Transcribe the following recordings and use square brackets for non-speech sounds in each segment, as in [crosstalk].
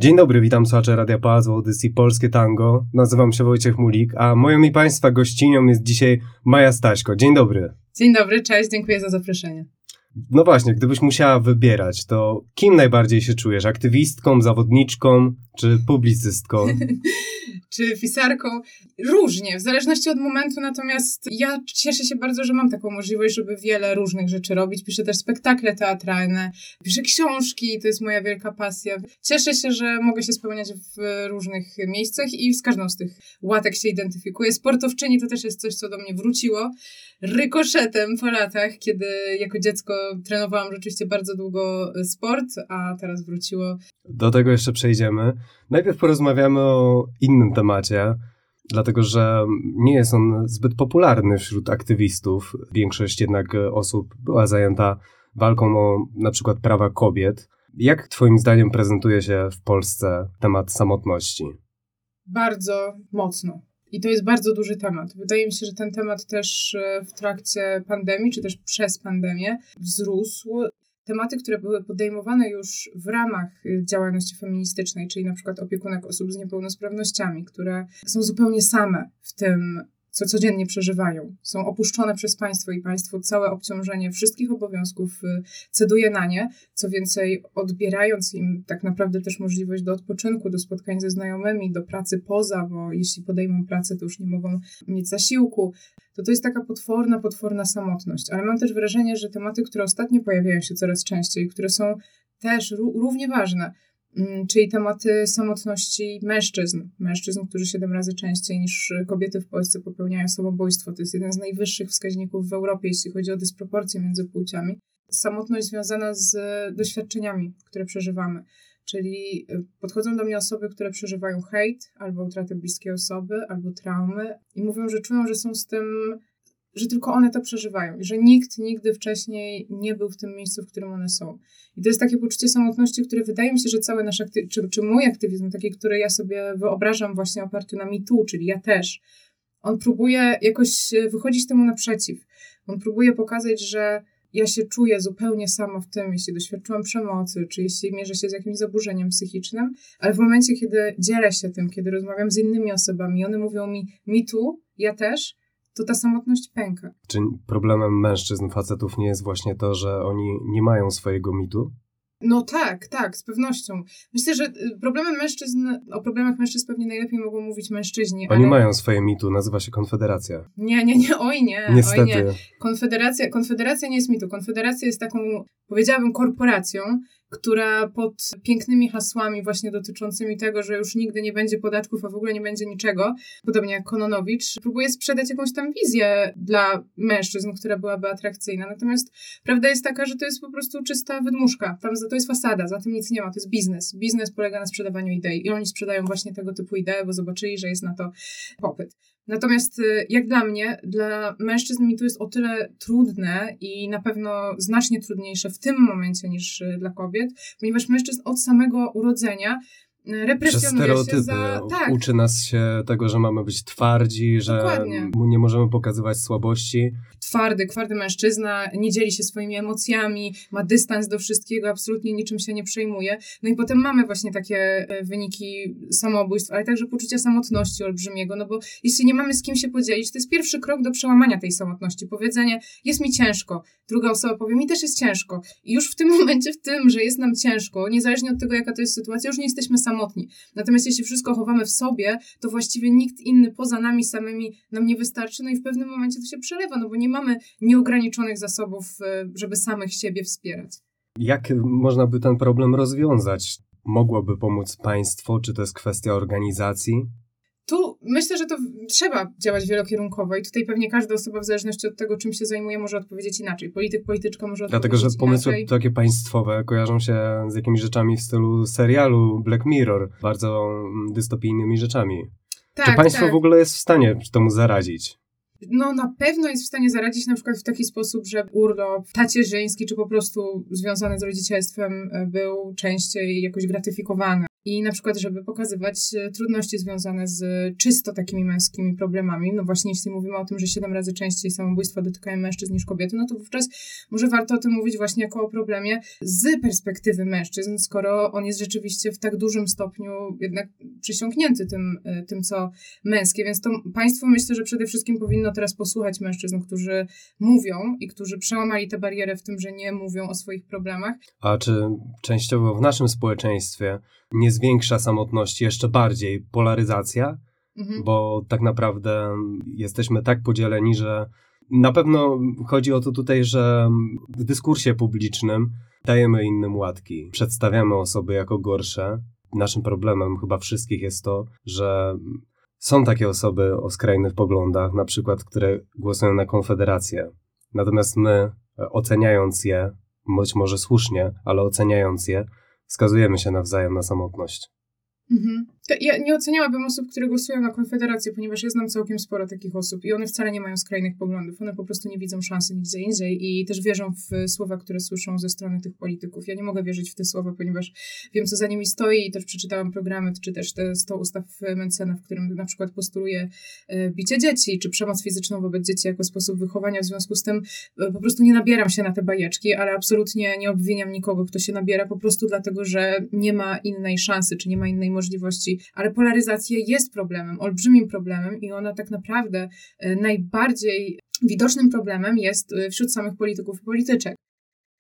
Dzień dobry, witam słuchacze Radia w audycji Polskie Tango. Nazywam się Wojciech Mulik, a moją i Państwa gościnią jest dzisiaj Maja Staśko. Dzień dobry. Dzień dobry, cześć, dziękuję za zaproszenie. No właśnie, gdybyś musiała wybierać, to kim najbardziej się czujesz? Aktywistką, zawodniczką czy publicystką? [laughs] czy pisarką. Różnie, w zależności od momentu, natomiast ja cieszę się bardzo, że mam taką możliwość, żeby wiele różnych rzeczy robić. Piszę też spektakle teatralne, piszę książki, to jest moja wielka pasja. Cieszę się, że mogę się spełniać w różnych miejscach i z każdą z tych łatek się identyfikuję. Sportowczyni to też jest coś, co do mnie wróciło rykoszetem po latach, kiedy jako dziecko trenowałam rzeczywiście bardzo długo sport, a teraz wróciło. Do tego jeszcze przejdziemy. Najpierw porozmawiamy o innym temacie, dlatego że nie jest on zbyt popularny wśród aktywistów. Większość jednak osób była zajęta walką o na przykład prawa kobiet. Jak Twoim zdaniem prezentuje się w Polsce temat samotności? Bardzo mocno. I to jest bardzo duży temat. Wydaje mi się, że ten temat też e, w trakcie pandemii, czy też przez pandemię wzrósł tematy, które były podejmowane już w ramach y, działalności feministycznej, czyli na przykład opiekunek osób z niepełnosprawnościami, które są zupełnie same w tym co codziennie przeżywają. Są opuszczone przez państwo i państwo całe obciążenie wszystkich obowiązków y, ceduje na nie. Co więcej, odbierając im tak naprawdę też możliwość do odpoczynku, do spotkań ze znajomymi, do pracy poza, bo jeśli podejmą pracę, to już nie mogą mieć zasiłku. To to jest taka potworna, potworna samotność. Ale mam też wrażenie, że tematy, które ostatnio pojawiają się coraz częściej, które są też równie ważne, Mm, czyli tematy samotności mężczyzn. Mężczyzn, którzy siedem razy częściej niż kobiety w Polsce popełniają samobójstwo. To jest jeden z najwyższych wskaźników w Europie, jeśli chodzi o dysproporcje między płciami. Samotność związana z doświadczeniami, które przeżywamy. Czyli y, podchodzą do mnie osoby, które przeżywają hejt, albo utratę bliskiej osoby, albo traumy i mówią, że czują, że są z tym że tylko one to przeżywają i że nikt nigdy wcześniej nie był w tym miejscu, w którym one są. I to jest takie poczucie samotności, które wydaje mi się, że cały nasz aktywizm, czy, czy mój aktywizm, taki, który ja sobie wyobrażam właśnie oparty na mitu, czyli ja też, on próbuje jakoś e, wychodzić temu naprzeciw. On próbuje pokazać, że ja się czuję zupełnie sama w tym, jeśli doświadczyłam przemocy, czy jeśli mierzę się z jakimś zaburzeniem psychicznym, ale w momencie, kiedy dzielę się tym, kiedy rozmawiam z innymi osobami, one mówią mi, mi tu, ja też, to ta samotność pęka. Czy problemem mężczyzn, facetów nie jest właśnie to, że oni nie mają swojego mitu? No tak, tak, z pewnością. Myślę, że y, problemem mężczyzn, o problemach mężczyzn pewnie najlepiej mogą mówić mężczyźni. Oni ale... mają swoje mitu, nazywa się Konfederacja. Nie, nie, nie, oj nie. Niestety. Oj nie. Konfederacja, Konfederacja nie jest mitu. Konfederacja jest taką, powiedziałabym, korporacją, która pod pięknymi hasłami właśnie dotyczącymi tego, że już nigdy nie będzie podatków, a w ogóle nie będzie niczego, podobnie jak Kononowicz, próbuje sprzedać jakąś tam wizję dla mężczyzn, która byłaby atrakcyjna. Natomiast prawda jest taka, że to jest po prostu czysta wydmuszka. Tam to jest fasada, za tym nic nie ma, to jest biznes. Biznes polega na sprzedawaniu idei i oni sprzedają właśnie tego typu idee, bo zobaczyli, że jest na to popyt. Natomiast y, jak dla mnie, dla mężczyzn mi to jest o tyle trudne i na pewno znacznie trudniejsze w tym momencie niż y, dla kobiet, ponieważ mężczyzn od samego urodzenia represjonuje się za... Tak. Uczy nas się tego, że mamy być twardzi, że Dokładnie. nie możemy pokazywać słabości. Twardy, twardy mężczyzna, nie dzieli się swoimi emocjami, ma dystans do wszystkiego, absolutnie niczym się nie przejmuje. No i potem mamy właśnie takie e, wyniki samobójstw, ale także poczucia samotności olbrzymiego, no bo jeśli nie mamy z kim się podzielić, to jest pierwszy krok do przełamania tej samotności. Powiedzenie, jest mi ciężko. Druga osoba powie, mi też jest ciężko. I już w tym [laughs] momencie, w tym, że jest nam ciężko, niezależnie od tego, jaka to jest sytuacja, już nie jesteśmy samotni samotni. Natomiast jeśli wszystko chowamy w sobie, to właściwie nikt inny poza nami samymi nam nie wystarczy, no i w pewnym momencie to się przelewa, no bo nie mamy nieograniczonych zasobów, e, żeby samych siebie wspierać. Jak można by ten problem rozwiązać? Mogłoby pomóc państwo? Czy to jest kwestia organizacji? Tu myślę, że to trzeba działać wielokierunkowo i tutaj pewnie każda osoba w zależności od tego, czym się zajmuje, może odpowiedzieć inaczej. Polityk, polityczka może odpowiedzieć Dlatego, że pomysły inaczej. takie państwowe kojarzą się z jakimiś rzeczami w stylu serialu Black Mirror, bardzo mm, dystopijnymi rzeczami. Tak, Czy państwo tak. w ogóle jest w stanie temu zaradzić? No na pewno jest w stanie zaradzić na przykład w taki sposób, że urlop tacierzyński czy po prostu związany z rodzicielstwem e, był częściej jakoś gratyfikowany i na przykład, żeby pokazywać e, trudności związane z czysto takimi męskimi problemami, no właśnie jeśli mówimy o tym, że siedem razy częściej samobójstwa dotykają mężczyzn niż kobiety, no to wówczas może warto o tym mówić właśnie jako o problemie z perspektywy mężczyzn, skoro on jest rzeczywiście w tak dużym stopniu jednak przysiągnięty tym, e, tym co męskie, więc to państwo myślę, że przede wszystkim powinno teraz posłuchać mężczyzn, którzy mówią i którzy przełamali tę barierę w tym, że nie mówią o swoich problemach. A czy częściowo w naszym społeczeństwie nie zwiększa samotności jeszcze bardziej polaryzacja, mhm. bo tak naprawdę jesteśmy tak podzieleni, że na pewno chodzi o to tutaj, że w dyskursie publicznym dajemy innym łatki, przedstawiamy osoby jako gorsze. Naszym problemem chyba wszystkich jest to, że są takie osoby o skrajnych poglądach, na przykład, które głosują na Konfederację. Natomiast my, oceniając je, być może słusznie, ale oceniając je, skazujemy się nawzajem na samotność. Mhm. Ja nie oceniałabym osób, które głosują na Konfederację, ponieważ ja znam całkiem sporo takich osób i one wcale nie mają skrajnych poglądów. One po prostu nie widzą szansy nigdzie indziej i też wierzą w słowa, które słyszą ze strony tych polityków. Ja nie mogę wierzyć w te słowa, ponieważ wiem, co za nimi stoi i też przeczytałam programy, czy też te 100 ustaw Mencena, w którym na przykład postuluje e, bicie dzieci, czy przemoc fizyczną wobec dzieci jako sposób wychowania. W związku z tym e, po prostu nie nabieram się na te bajeczki, ale absolutnie nie obwiniam nikogo, kto się nabiera po prostu dlatego, że nie ma innej szansy, czy nie ma innej możliwości ale polaryzacja jest problemem, olbrzymim problemem i ona tak naprawdę e, najbardziej widocznym problemem jest e, wśród samych polityków i polityczek.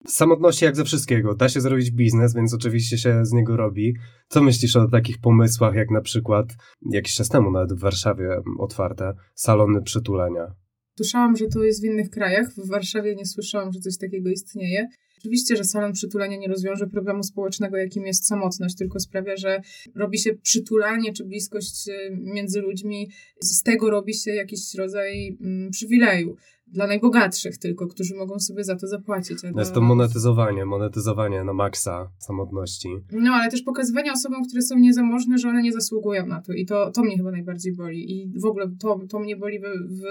Samotności jak ze wszystkiego. Da się zrobić biznes, więc oczywiście się z niego robi. Co myślisz o takich pomysłach, jak na przykład jakiś czas temu nawet w Warszawie otwarte salony przytulenia? Słyszałam, że to jest w innych krajach. W Warszawie nie słyszałam, że coś takiego istnieje. Oczywiście, że salon przytulenia nie rozwiąże problemu społecznego, jakim jest samotność, tylko sprawia, że robi się przytulanie czy bliskość y, między ludźmi, z tego robi się jakiś rodzaj mm, przywileju dla najbogatszych tylko, którzy mogą sobie za to zapłacić. No jest to monetyzowanie, monetyzowanie na maksa samotności. No, ale też pokazywanie osobom, które są niezamożne, że one nie zasługują na to i to, to mnie chyba najbardziej boli i w ogóle to, to mnie boli w, w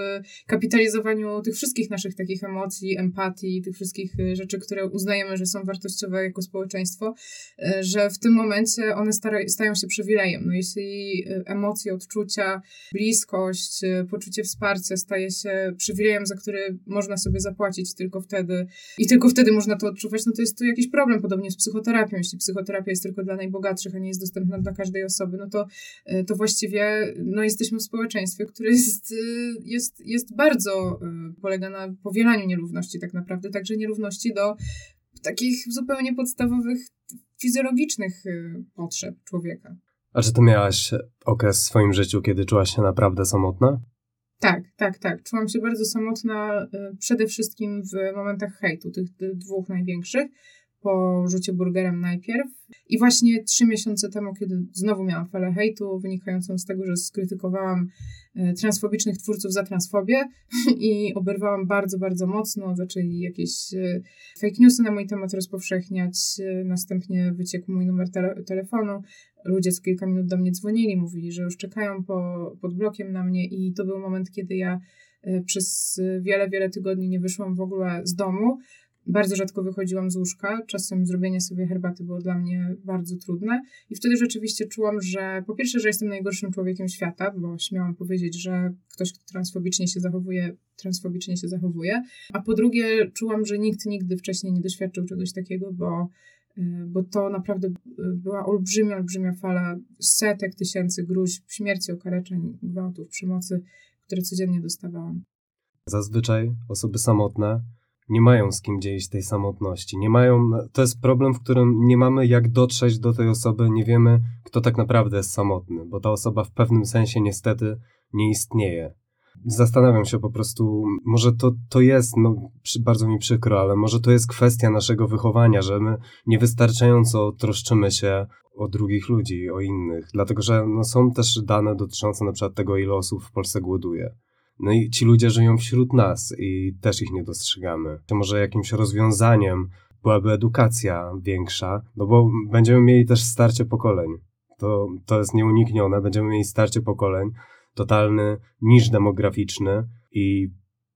kapitalizowaniu tych wszystkich naszych takich emocji, empatii, tych wszystkich y, rzeczy, które uznajemy, że są wartościowe jako społeczeństwo, y, że w tym momencie one stają się przywilejem. No jeśli y, emocje, odczucia, bliskość, poczucie wsparcia staje się przywilejem, za który który można sobie zapłacić tylko wtedy i tylko wtedy można to odczuwać, no to jest tu jakiś problem, podobnie z psychoterapią. Jeśli psychoterapia jest tylko dla najbogatszych, a nie jest dostępna dla każdej osoby, no to, e, to właściwie no, jesteśmy w społeczeństwie, które jest, e, jest, jest bardzo, e, polega na powielaniu nierówności tak naprawdę, także nierówności do takich zupełnie podstawowych fizjologicznych potrzeb człowieka. A czy ty miałaś okres w swoim życiu, kiedy czułaś się naprawdę samotna? Tak, tak, tak. Czułam się bardzo samotna y, przede wszystkim w momentach hejtu, tych dwóch największych, po rzucie burgerem najpierw. I właśnie trzy miesiące temu, kiedy znowu miałam falę hejtu, wynikającą z tego, że skrytykowałam y, transfobicznych twórców za transfobię [laughs] i oberwałam bardzo, bardzo mocno. Zaczęli jakieś y, fake newsy na mój temat rozpowszechniać, następnie wyciekł mój numer tele telefonu, ludzie z kilka minut do mnie dzwonili, mówili, że już czekają po, pod blokiem na mnie i to był moment, kiedy ja e, przez wiele, wiele tygodni nie wyszłam w ogóle z domu. Bardzo rzadko wychodziłam z łóżka, czasem zrobienie sobie herbaty było dla mnie bardzo trudne. I wtedy rzeczywiście czułam, że po pierwsze, że jestem najgorszym człowiekiem świata, bo śmiałam powiedzieć, że ktoś, kto transfobicznie się zachowuje, transfobicznie się zachowuje, a po drugie czułam, że nikt nigdy wcześniej nie doświadczył czegoś takiego, bo Y, bo to naprawdę y, była olbrzymia, olbrzymia fala setek tysięcy gruźb, śmierci, okaleczeń, gwałtów, przemocy, które codziennie dostawałam. Zazwyczaj osoby samotne nie mają z kim dzielić tej samotności. Nie mają, to jest problem, w którym nie mamy jak dotrzeć do tej osoby, nie wiemy, kto tak naprawdę jest samotny, bo ta osoba w pewnym sensie niestety nie istnieje zastanawiam się po prostu, może to, to jest, no bardzo mi przykro, ale może to jest kwestia naszego wychowania, że my niewystarczająco troszczymy się o drugich ludzi, o innych, dlatego że no, są też dane dotyczące na przykład tego, ile osób w Polsce głoduje. No i ci ludzie żyją wśród nas i też ich nie dostrzegamy. To może jakimś rozwiązaniem byłaby edukacja większa, no bo będziemy mieli też starcie pokoleń. To, to jest nieuniknione, będziemy mieli starcie pokoleń, totalny niż demograficzny i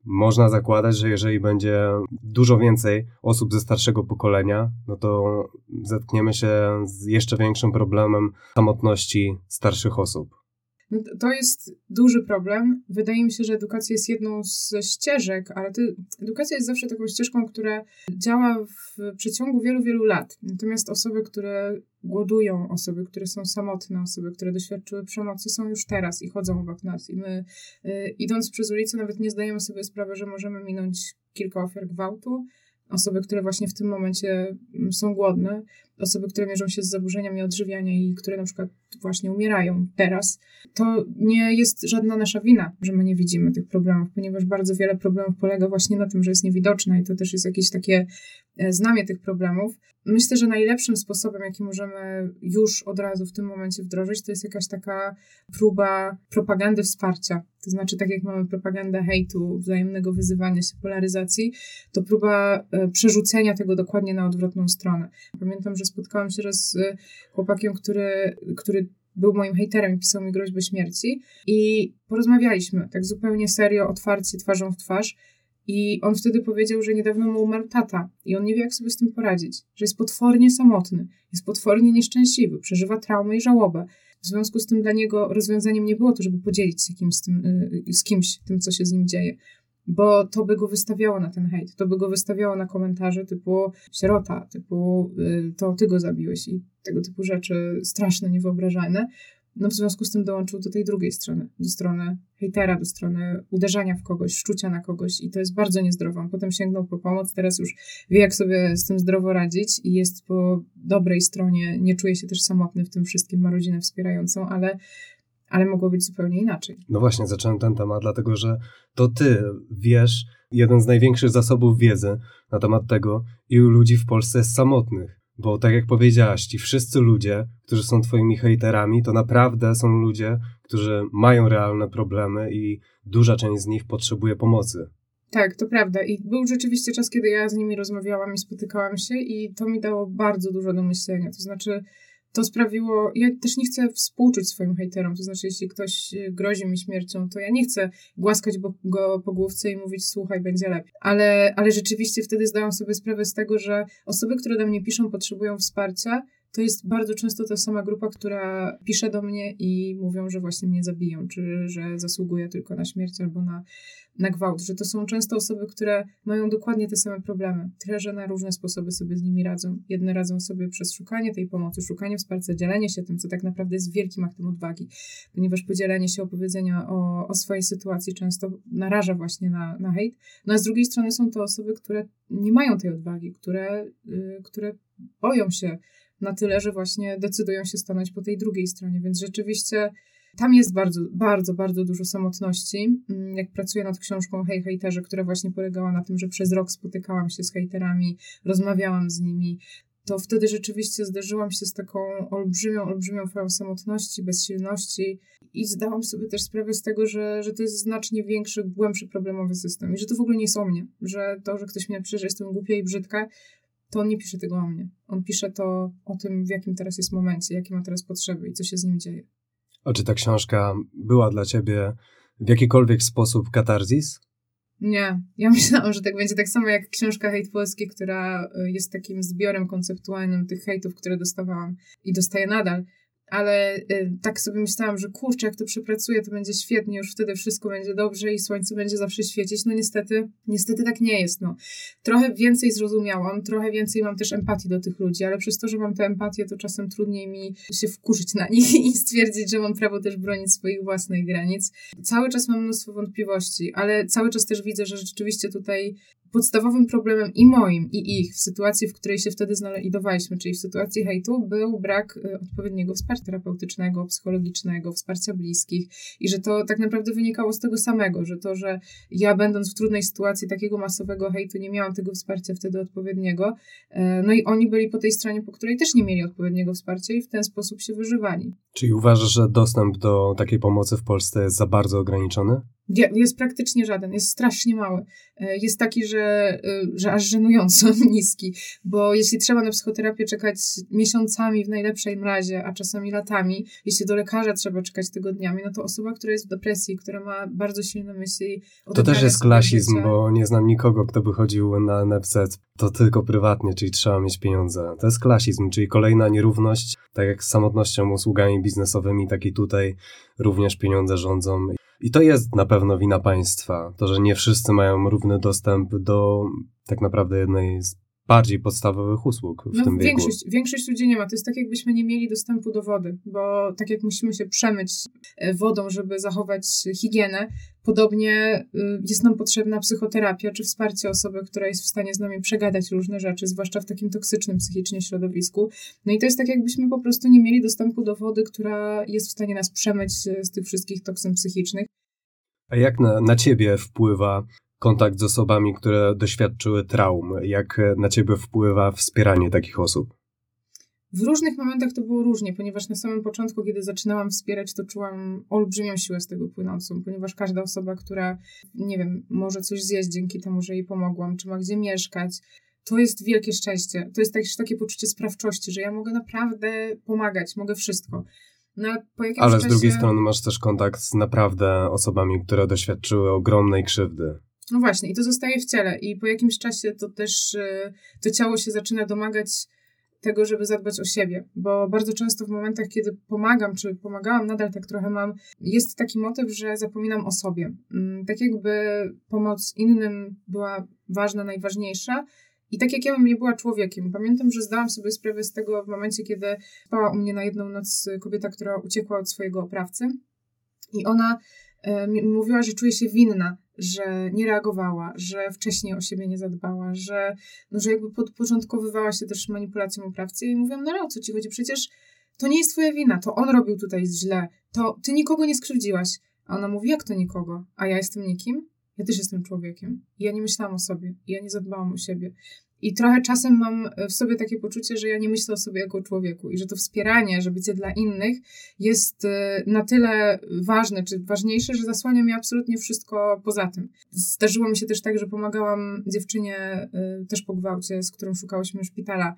można zakładać, że jeżeli będzie dużo więcej osób ze starszego pokolenia, no to zetkniemy się z jeszcze większym problemem samotności starszych osób. No to jest duży problem. Wydaje mi się, że edukacja jest jedną ze ścieżek, ale to, edukacja jest zawsze taką ścieżką, która działa w przeciągu wielu, wielu lat. Natomiast osoby, które głodują, osoby, które są samotne, osoby, które doświadczyły przemocy, są już teraz i chodzą obok nas. I my, y, idąc przez ulicę, nawet nie zdajemy sobie sprawy, że możemy minąć kilka ofiar gwałtu, osoby, które właśnie w tym momencie mm, są głodne, osoby, które mierzą się z zaburzeniami odżywiania i które na przykład właśnie umierają teraz, to nie jest żadna nasza wina, że my nie widzimy tych problemów, ponieważ bardzo wiele problemów polega właśnie na tym, że jest niewidoczne i to też jest jakieś takie e, znamie tych problemów. Myślę, że najlepszym sposobem, jaki możemy już od razu w tym momencie wdrożyć, to jest jakaś taka próba propagandy wsparcia. To znaczy, tak jak mamy propagandę hejtu, wzajemnego wyzywania się, polaryzacji, to próba e, przerzucenia tego dokładnie na odwrotną stronę. Pamiętam, że spotkałam się raz z chłopakiem, który, który był moim hejterem i pisał mi groźby śmierci. I porozmawialiśmy tak zupełnie serio, otwarcie, twarzą w twarz. I on wtedy powiedział, że niedawno mu umarł tata i on nie wie, jak sobie z tym poradzić, że jest potwornie samotny, jest potwornie nieszczęśliwy, przeżywa traumę i żałobę. W związku z tym dla niego rozwiązaniem nie było to, żeby podzielić się kimś z, tym, y, z kimś tym, co się z nim dzieje, bo to by go wystawiało na ten hejt, to by go wystawiało na komentarze typu sierota, typu y, to ty go zabiłeś i tego typu rzeczy straszne, niewyobrażalne. No w związku z tym dołączył do tej drugiej strony, do strony hejtera, do strony uderzania w kogoś, szczucia na kogoś i to jest bardzo niezdrowe. Potem sięgnął po pomoc, teraz już wie, jak sobie z tym zdrowo radzić i jest po dobrej stronie, nie czuje się też samotny w tym wszystkim, ma rodzinę wspierającą, ale ale mogło być zupełnie inaczej. No właśnie, zacząłem ten temat, dlatego że to ty wiesz jeden z największych zasobów wiedzy na temat tego, ilu ludzi w Polsce jest samotnych. Bo tak jak powiedziałaś, ci wszyscy ludzie, którzy są twoimi hejterami, to naprawdę są ludzie, którzy mają realne problemy i duża część z nich potrzebuje pomocy. Tak, to prawda. I był rzeczywiście czas, kiedy ja z nimi rozmawiałam i spotykałam się, i to mi dało bardzo dużo do myślenia. To znaczy, to sprawiło. Ja też nie chcę współczuć swoim hejterom. To znaczy, jeśli ktoś e, grozi mi śmiercią, to ja nie chcę głaskać go po główce i mówić, słuchaj, będzie lepiej. Ale, ale rzeczywiście wtedy zdałam sobie sprawę z tego, że osoby, które do mnie piszą, potrzebują wsparcia to jest bardzo często ta sama grupa, która pisze do mnie i mówią, że właśnie mnie zabiją, czy że zasługuję tylko na śmierć albo na, na gwałt. Że to są często osoby, które mają dokładnie te same problemy, tyle że na różne sposoby sobie z nimi radzą. Jedne radzą sobie przez szukanie tej pomocy, szukanie wsparcia, dzielenie się tym, co tak naprawdę jest wielkim aktem odwagi, ponieważ podzielenie się opowiedzenia o, o swojej sytuacji często naraża właśnie na, na hejt. No a z drugiej strony są to osoby, które nie mają tej odwagi, które, yy, które boją się na tyle, że właśnie decydują się stanąć po tej drugiej stronie. Więc rzeczywiście tam jest bardzo, bardzo, bardzo dużo samotności. Mm, jak pracuję nad książką Hej Hejterze, która właśnie polegała na tym, że przez rok spotykałam się z hejterami, rozmawiałam z nimi, to wtedy rzeczywiście zderzyłam się z taką olbrzymią, olbrzymią falą samotności, bezsilności i zdałam sobie też sprawę z tego, że, że to jest znacznie większy, głębszy problemowy system i że to w ogóle nie jest o mnie, że to, że ktoś mnie napisze, że jestem głupia i brzydka, to on nie pisze tego o mnie. On pisze to o tym, w jakim teraz jest momencie, jakie ma teraz potrzeby i co się z nim dzieje. A czy ta książka była dla ciebie w jakikolwiek sposób katarzis? Nie. Ja [laughs] myślałam, że tak będzie tak samo jak książka Hejt Polski, która y, jest takim zbiorem konceptualnym tych hejtów, które dostawałam i dostaję nadal ale y, tak sobie myślałam, że kurczę, jak to przepracuję, to będzie świetnie, już wtedy wszystko będzie dobrze i słońce będzie zawsze świecić. No niestety, niestety tak nie jest. No. Trochę więcej zrozumiałam, trochę więcej mam też empatii do tych ludzi, ale przez to, że mam tę empatię, to czasem trudniej mi się wkurzyć na nich [laughs] i stwierdzić, że mam prawo też bronić swoich własnych granic. Cały czas mam mnóstwo wątpliwości, ale cały czas też widzę, że rzeczywiście tutaj podstawowym problemem i moim, i ich w sytuacji, w której się wtedy znajdowaliśmy, czyli w sytuacji hejtu, był brak y, odpowiedniego wsparcia terapeutycznego, psychologicznego, wsparcia bliskich i że to tak naprawdę wynikało z tego samego, że to, że ja będąc w trudnej sytuacji takiego masowego hejtu nie miałam tego wsparcia wtedy odpowiedniego, e, no i oni byli po tej stronie, po której też nie mieli odpowiedniego wsparcia i w ten sposób się wyżywali. Czyli uważasz, że dostęp do takiej pomocy w Polsce jest za bardzo ograniczony? Jest praktycznie żaden, jest strasznie mały. E, jest taki, że, e, że aż żenująco [laughs] niski, bo jeśli trzeba na psychoterapię czekać miesiącami w najlepszej razie, a czasami latami, jeśli do lekarza trzeba czekać tygodniami, no to osoba, która jest w depresji, która ma bardzo silne myśli. To też jest klasizm, życia. bo nie znam nikogo, kto by chodził na NFZ. To tylko prywatnie, czyli trzeba mieć pieniądze. To jest klasizm, czyli kolejna nierówność, tak jak z samotnością, usługami biznesowymi, tak i tutaj również pieniądze rządzą. I to jest na pewno wina państwa, to, że nie wszyscy mają równy dostęp do tak naprawdę jednej z bardziej podstawowych usług w no, tym wieku. Większość, większość ludzi nie ma. To jest tak, jakbyśmy nie mieli dostępu do wody, bo tak jak musimy się przemyć e, wodą, żeby zachować higienę, podobnie y, jest nam potrzebna psychoterapia czy wsparcie osoby, która jest w stanie z nami przegadać różne rzeczy, zwłaszcza w takim toksycznym psychicznie środowisku. No i to jest tak, jakbyśmy po prostu nie mieli dostępu do wody, która jest w stanie nas przemyć z tych wszystkich toksyn psychicznych. A jak na, na ciebie wpływa kontakt z osobami, które doświadczyły traum? Jak na ciebie wpływa wspieranie takich osób? W różnych momentach to było różnie, ponieważ na samym początku, kiedy zaczynałam wspierać, to czułam olbrzymią siłę z tego płynącą, ponieważ każda osoba, która, nie wiem, może coś zjeść dzięki temu, że jej pomogłam, czy ma gdzie mieszkać, to jest wielkie szczęście. To jest też takie poczucie sprawczości, że ja mogę naprawdę pomagać, mogę wszystko. No, ale z czasie... drugiej strony masz też kontakt z naprawdę osobami, które doświadczyły ogromnej krzywdy. No właśnie, i to zostaje w ciele. I po jakimś czasie to też y, to ciało się zaczyna domagać tego, żeby zadbać o siebie, bo bardzo często w momentach, kiedy pomagam, czy pomagałam, nadal tak trochę mam, jest taki motyw, że zapominam o sobie. Mm, tak jakby pomoc innym była ważna, najważniejsza, i tak jak ja bym nie była człowiekiem. Pamiętam, że zdałam sobie sprawę z tego w momencie, kiedy spała u mnie na jedną noc kobieta, która uciekła od swojego oprawcy. I ona e, mówiła, że czuje się winna, że nie reagowała, że wcześniej o siebie nie zadbała, że, no, że jakby podporządkowywała się też manipulacją oprawcy. I mówiłam, no ale o co ci chodzi? Przecież to nie jest twoja wina, to on robił tutaj źle, to ty nikogo nie skrzywdziłaś. A ona mówi, jak to nikogo? A ja jestem nikim? Ja też jestem człowiekiem. Ja nie myślałam o sobie. Ja nie zadbałam o siebie. I trochę czasem mam w sobie takie poczucie, że ja nie myślę o sobie jako o człowieku i że to wspieranie, że bycie dla innych jest e, na tyle ważne, czy ważniejsze, że zasłania mi absolutnie wszystko poza tym. Zdarzyło mi się też tak, że pomagałam dziewczynie e, też po gwałcie, z którą szukałyśmy szpitala.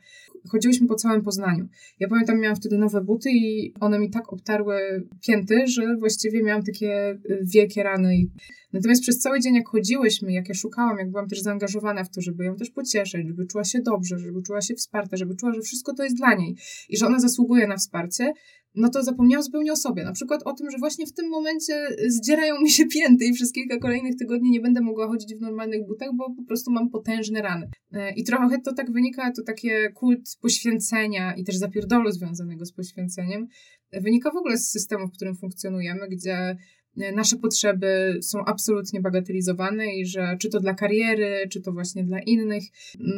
Chodziłyśmy po całym Poznaniu. Ja pamiętam, miałam wtedy nowe buty i one mi tak obtarły pięty, że właściwie miałam takie e, wielkie rany i Natomiast przez cały dzień, jak chodziłyśmy, jak ja szukałam, jak byłam też zaangażowana w to, żeby ją też pocieszyć, żeby czuła się dobrze, żeby czuła się wsparta, żeby czuła, że wszystko to jest dla niej i że ona zasługuje na wsparcie, no to zapomniałam zupełnie o sobie. Na przykład o tym, że właśnie w tym momencie zdzierają mi się pięty i przez kilka kolejnych tygodni nie będę mogła chodzić w normalnych butach, bo po prostu mam potężne rany. E, I trochę to tak wynika, to takie kult poświęcenia i też zapierdolu związanego z poświęceniem, wynika w ogóle z systemu, w którym funkcjonujemy, gdzie nasze potrzeby są absolutnie bagatelizowane i że czy to dla kariery, czy to właśnie dla innych,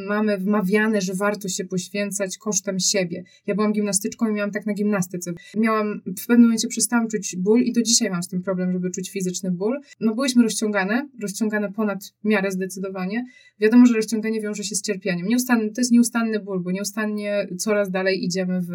mamy wmawiane, że warto się poświęcać kosztem siebie. Ja byłam gimnastyczką i miałam tak na gimnastyce. Miałam, w pewnym momencie przestałam czuć ból i do dzisiaj mam z tym problem, żeby czuć fizyczny ból. No byłyśmy rozciągane, rozciągane ponad miarę zdecydowanie. Wiadomo, że rozciąganie wiąże się z cierpieniem. To jest nieustanny ból, bo nieustannie coraz dalej idziemy w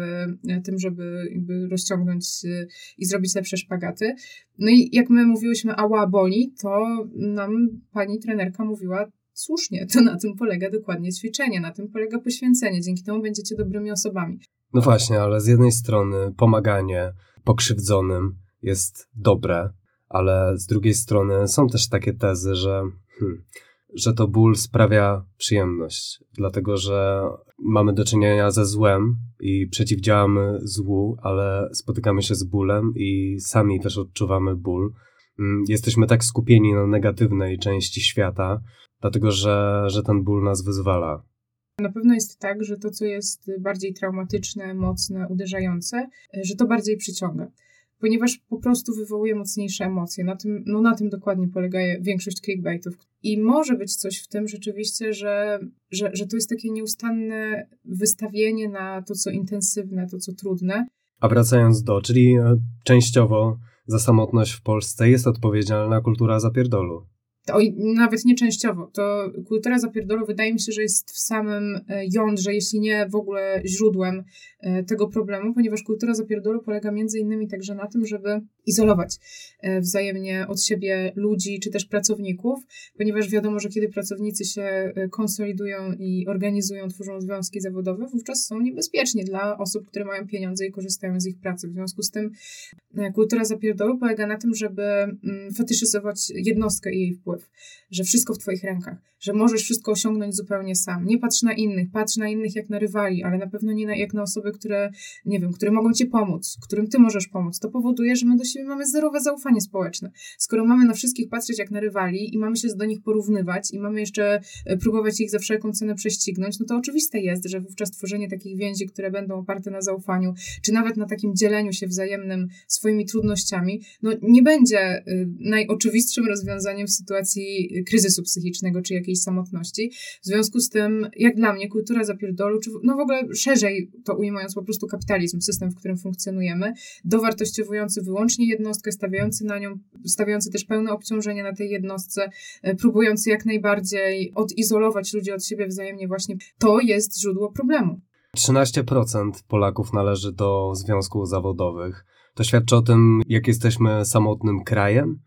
tym, żeby rozciągnąć y, i zrobić lepsze szpagaty. No i jak my mówiłyśmy ała boli, to nam pani trenerka mówiła słusznie, to na tym polega dokładnie ćwiczenie, na tym polega poświęcenie, dzięki temu będziecie dobrymi osobami. No właśnie, ale z jednej strony pomaganie pokrzywdzonym jest dobre, ale z drugiej strony są też takie tezy, że hmm, że to ból sprawia przyjemność, dlatego że mamy do czynienia ze złem i przeciwdziałamy złu, ale spotykamy się z bólem i sami też odczuwamy ból. Mm, jesteśmy tak skupieni na negatywnej części świata, dlatego że, że ten ból nas wyzwala. Na pewno jest tak, że to, co jest bardziej traumatyczne, mocne, uderzające, że to bardziej przyciąga ponieważ po prostu wywołuje mocniejsze emocje. Na tym, no na tym dokładnie polega większość clickbaitów. I może być coś w tym rzeczywiście, że, że, że to jest takie nieustanne wystawienie na to, co intensywne, to, co trudne. A wracając do, czyli e, częściowo za samotność w Polsce jest odpowiedzialna kultura zapierdolu. To, nawet nie częściowo, to kultura zapierdolu wydaje mi się, że jest w samym e, jądrze, jeśli nie w ogóle źródłem e, tego problemu, ponieważ kultura zapierdolu polega między innymi także na tym, żeby izolować e, wzajemnie od siebie ludzi czy też pracowników, ponieważ wiadomo, że kiedy pracownicy się konsolidują i organizują, tworzą związki zawodowe, wówczas są niebezpieczni dla osób, które mają pieniądze i korzystają z ich pracy. W związku z tym kultura zapierdolu polega na tym, żeby mm, fetyszyzować jednostkę i jej wpływ, że wszystko w Twoich rękach, że możesz wszystko osiągnąć zupełnie sam. Nie patrz na innych, patrz na innych jak na rywali, ale na pewno nie na, jak na osoby, które, nie wiem, które mogą Ci pomóc, którym Ty możesz pomóc. To powoduje, że my do siebie mamy zerowe zaufanie społeczne. Skoro mamy na wszystkich patrzeć jak na rywali i mamy się do nich porównywać i mamy jeszcze e, próbować ich za wszelką cenę prześcignąć, no to oczywiste jest, że wówczas tworzenie takich więzi, które będą oparte na zaufaniu, czy nawet na takim dzieleniu się wzajemnym swoimi trudnościami, no nie będzie y, najoczywistszym rozwiązaniem w sytuacji kryzysu psychicznego czy jakiejś samotności. W związku z tym, jak dla mnie, kultura zapierdolu, czy no w ogóle szerzej to ujmując po prostu kapitalizm, system, w którym funkcjonujemy, dowartościowujący wyłącznie jednostkę, stawiający na nią, stawiający też pełne obciążenie na tej jednostce, e, próbujący jak najbardziej odizolować ludzi od siebie wzajemnie właśnie, to jest źródło problemu. 13% Polaków należy do związków zawodowych. To świadczy o tym, jak jesteśmy samotnym krajem,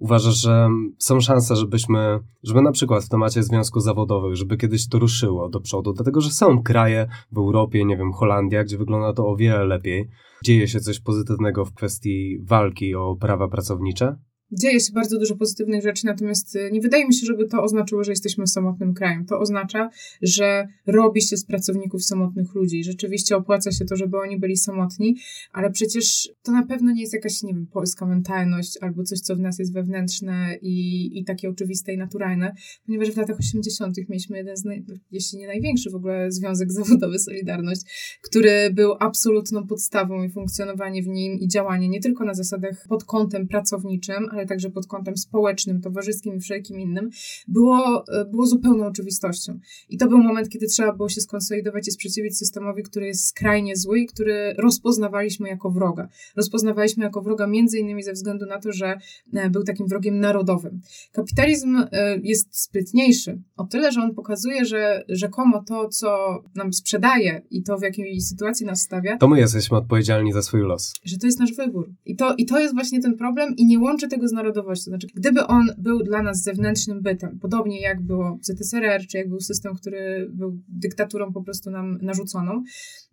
Uważasz, że są szanse, żebyśmy, żeby na przykład w temacie związków zawodowych, żeby kiedyś to ruszyło do przodu, dlatego że są kraje w Europie, nie wiem, Holandia, gdzie wygląda to o wiele lepiej. Dzieje się coś pozytywnego w kwestii walki o prawa pracownicze? Dzieje się bardzo dużo pozytywnych rzeczy, natomiast y, nie wydaje mi się, żeby to oznaczyło, że jesteśmy samotnym krajem. To oznacza, że robi się z pracowników samotnych ludzi. Rzeczywiście opłaca się to, żeby oni byli samotni, ale przecież to na pewno nie jest jakaś, nie wiem, polska mentalność albo coś, co w nas jest wewnętrzne i, i takie oczywiste i naturalne, ponieważ w latach 80. mieliśmy jeden z, naj, jeśli nie największy w ogóle związek [laughs] zawodowy Solidarność, który był absolutną podstawą i funkcjonowanie w nim i działanie nie tylko na zasadach pod kątem pracowniczym, ale ale także pod kątem społecznym, towarzyskim i wszelkim innym, było, e, było zupełną oczywistością. I to był moment, kiedy trzeba było się skonsolidować i sprzeciwić systemowi, który jest skrajnie zły i który rozpoznawaliśmy jako wroga. Rozpoznawaliśmy jako wroga między innymi ze względu na to, że e, był takim wrogiem narodowym. Kapitalizm e, jest sprytniejszy o tyle, że on pokazuje, że rzekomo to, co nam sprzedaje i to, w jakiej sytuacji nas stawia, to my jesteśmy odpowiedzialni za swój los. Że to jest nasz wybór. I to, i to jest właśnie ten problem i nie łączy tego z narodowością. Znaczy, gdyby on był dla nas zewnętrznym bytem, podobnie jak było ZSRR, czy jak był system, który był dyktaturą po prostu nam narzuconą,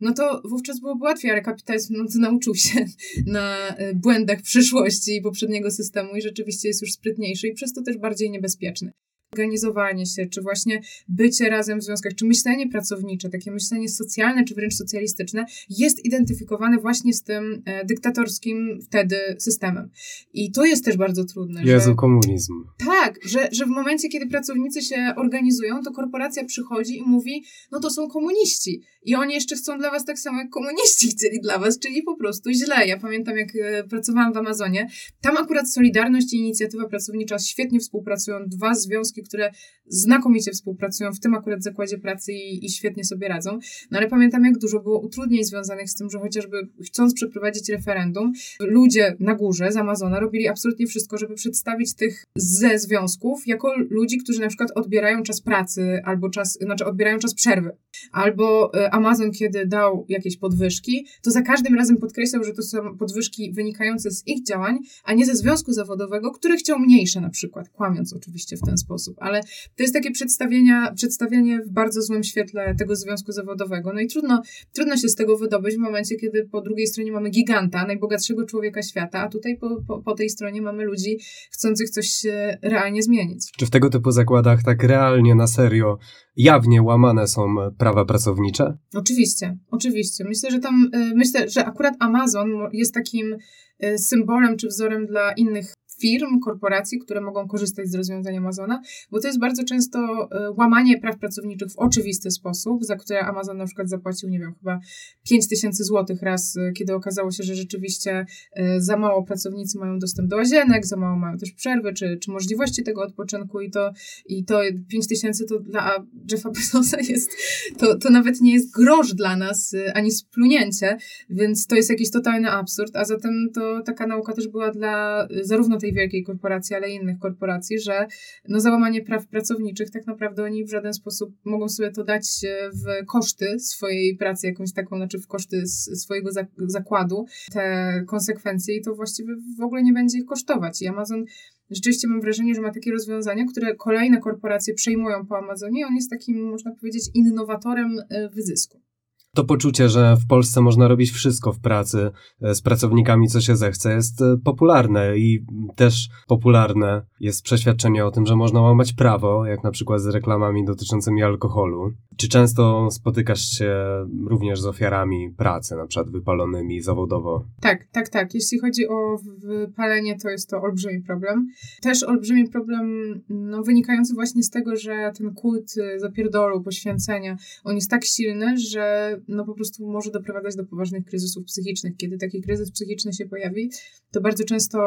no to wówczas byłoby łatwiej, ale kapitalizm [laughs] no, nauczył się na e, błędach przyszłości i poprzedniego systemu i rzeczywiście jest już sprytniejszy i przez to też bardziej niebezpieczny organizowanie się, czy właśnie bycie razem w związkach, czy myślenie pracownicze, takie myślenie socjalne, czy wręcz socjalistyczne, jest identyfikowane właśnie z tym e, dyktatorskim wtedy systemem. I to jest też bardzo trudne. Jezu, że, komunizm. Tak, że, że w momencie, kiedy pracownicy się organizują, to korporacja przychodzi i mówi, no to są komuniści. I oni jeszcze chcą dla was tak samo, jak komuniści [laughs] chcieli dla was, czyli po prostu źle. Ja pamiętam, jak e, pracowałam w Amazonie, tam akurat Solidarność i Inicjatywa Pracownicza świetnie współpracują, dwa związki, które znakomicie współpracują w tym akurat zakładzie pracy i, i świetnie sobie radzą. No ale pamiętam, jak dużo było utrudnień związanych z tym, że chociażby chcąc przeprowadzić referendum, ludzie na górze z Amazona robili absolutnie wszystko, żeby przedstawić tych ze związków jako ludzi, którzy na przykład odbierają czas pracy albo czas, znaczy odbierają czas przerwy. Albo e, Amazon, kiedy dał jakieś podwyżki, to za każdym razem podkreślał, że to są podwyżki wynikające z ich działań, a nie ze związku zawodowego, który chciał mniejsze na przykład, kłamiąc oczywiście w ten sposób ale to jest takie przedstawienia, przedstawienie w bardzo złym świetle tego związku zawodowego. No i trudno, trudno się z tego wydobyć w momencie, kiedy po drugiej stronie mamy giganta, najbogatszego człowieka świata, a tutaj po, po, po tej stronie mamy ludzi chcących coś realnie zmienić. Czy w tego typu zakładach tak realnie, na serio, jawnie łamane są prawa pracownicze? Oczywiście, oczywiście. Myślę, że tam, y, myślę, że akurat Amazon jest takim y, symbolem czy wzorem dla innych firm, korporacji, które mogą korzystać z rozwiązań Amazona, bo to jest bardzo często e, łamanie praw pracowniczych w oczywisty sposób, za które Amazon na przykład zapłacił, nie wiem, chyba 5 tysięcy złotych raz, e, kiedy okazało się, że rzeczywiście e, za mało pracownicy mają dostęp do łazienek, za mało mają też przerwy, czy, czy możliwości tego odpoczynku i to, i to 5 tysięcy to dla Jeffa Bezosa jest, to, to nawet nie jest grosz dla nas, ani splunięcie, więc to jest jakiś totalny absurd, a zatem to taka nauka też była dla zarówno tej tej wielkiej korporacji, ale i innych korporacji, że no, załamanie praw pracowniczych tak naprawdę oni w żaden sposób mogą sobie to dać e, w koszty swojej pracy, jakąś taką, znaczy w koszty swojego zakładu, te konsekwencje i to właściwie w ogóle nie będzie ich kosztować. I Amazon rzeczywiście mam wrażenie, że ma takie rozwiązania, które kolejne korporacje przejmują po Amazonie on jest takim, można powiedzieć, innowatorem e, wyzysku to poczucie, że w Polsce można robić wszystko w pracy e, z pracownikami, co się zechce, jest e, popularne i też popularne jest przeświadczenie o tym, że można łamać prawo, jak na przykład z reklamami dotyczącymi alkoholu. Czy często spotykasz się również z ofiarami pracy, na przykład wypalonymi zawodowo? Tak, tak, tak. Jeśli chodzi o wypalenie, to jest to olbrzymi problem. Też olbrzymi problem no, wynikający właśnie z tego, że ten kult e, zapierdolu, poświęcenia, on jest tak silny, że no po prostu może doprowadzać do poważnych kryzysów psychicznych. Kiedy taki kryzys psychiczny się pojawi, to bardzo często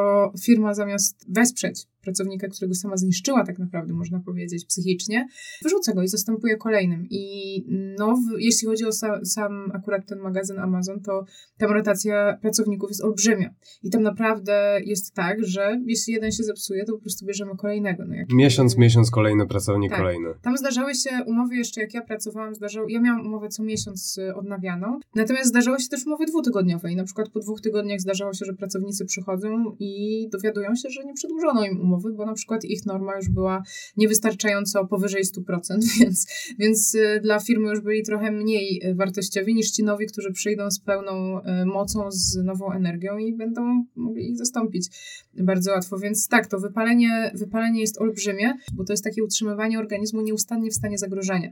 firma zamiast wesprzeć pracownika, którego sama zniszczyła tak naprawdę, można powiedzieć, psychicznie, wyrzuca go i zastępuje kolejnym. I no, w, jeśli chodzi o sa, sam akurat ten magazyn Amazon, to tam rotacja pracowników jest olbrzymia. I tam naprawdę jest tak, że jeśli jeden się zepsuje, to po prostu bierzemy kolejnego. No, jak... Miesiąc, miesiąc, kolejny pracownik, tak. kolejny. Tam zdarzały się umowy jeszcze, jak ja pracowałam, zdarzało, ja miałam umowę co miesiąc y, odnawianą, natomiast zdarzało się też umowy dwutygodniowe i na przykład po dwóch tygodniach zdarzało się, że pracownicy przychodzą i dowiadują się, że nie przedłużono im umowy umowy, bo na przykład ich norma już była niewystarczająco powyżej 100%, [laughs] więc, więc y, dla firmy już byli trochę mniej y, wartościowi niż ci nowi, którzy przyjdą z pełną y, mocą, z nową energią i będą mogli ich zastąpić bardzo łatwo. Więc tak, to wypalenie, wypalenie jest olbrzymie, bo to jest takie utrzymywanie organizmu nieustannie w stanie zagrożenia.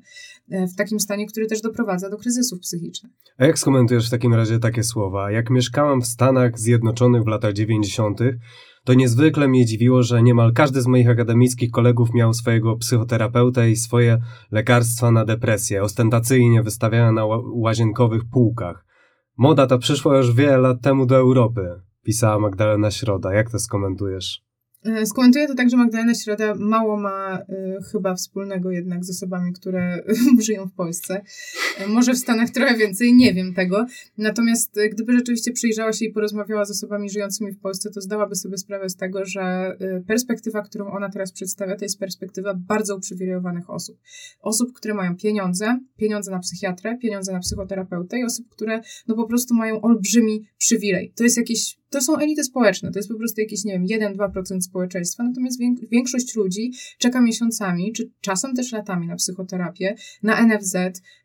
W takim stanie, który też doprowadza do kryzysów psychicznych. A jak skomentujesz w takim razie takie słowa? Jak mieszkałam w Stanach Zjednoczonych w latach 90., to niezwykle mnie dziwiło, że niemal każdy z moich akademickich kolegów miał swojego psychoterapeutę i swoje lekarstwa na depresję, ostentacyjnie wystawiane na łazienkowych półkach. Moda ta przyszła już wiele lat temu do Europy, pisała Magdalena Środa. Jak to skomentujesz? E, skomentuję to tak, że Magdalena Środa mało ma y, chyba wspólnego jednak z osobami, które [laughs] żyją w Polsce. Y, może w Stanach trochę więcej, nie wiem tego. Natomiast y, gdyby rzeczywiście przyjrzała się i porozmawiała z osobami żyjącymi w Polsce, to zdałaby sobie sprawę z tego, że perspektywa, którą ona teraz przedstawia, to jest perspektywa bardzo uprzywilejowanych osób. Osób, które mają pieniądze, pieniądze na psychiatrę, pieniądze na psychoterapeutę i osób, które no po prostu mają olbrzymi przywilej. To jest jakieś to są elity społeczne, to jest po prostu jakieś, nie wiem, 1-2% społeczeństwa, natomiast większość ludzi czeka miesiącami, czy czasem też latami na psychoterapię, na NFZ,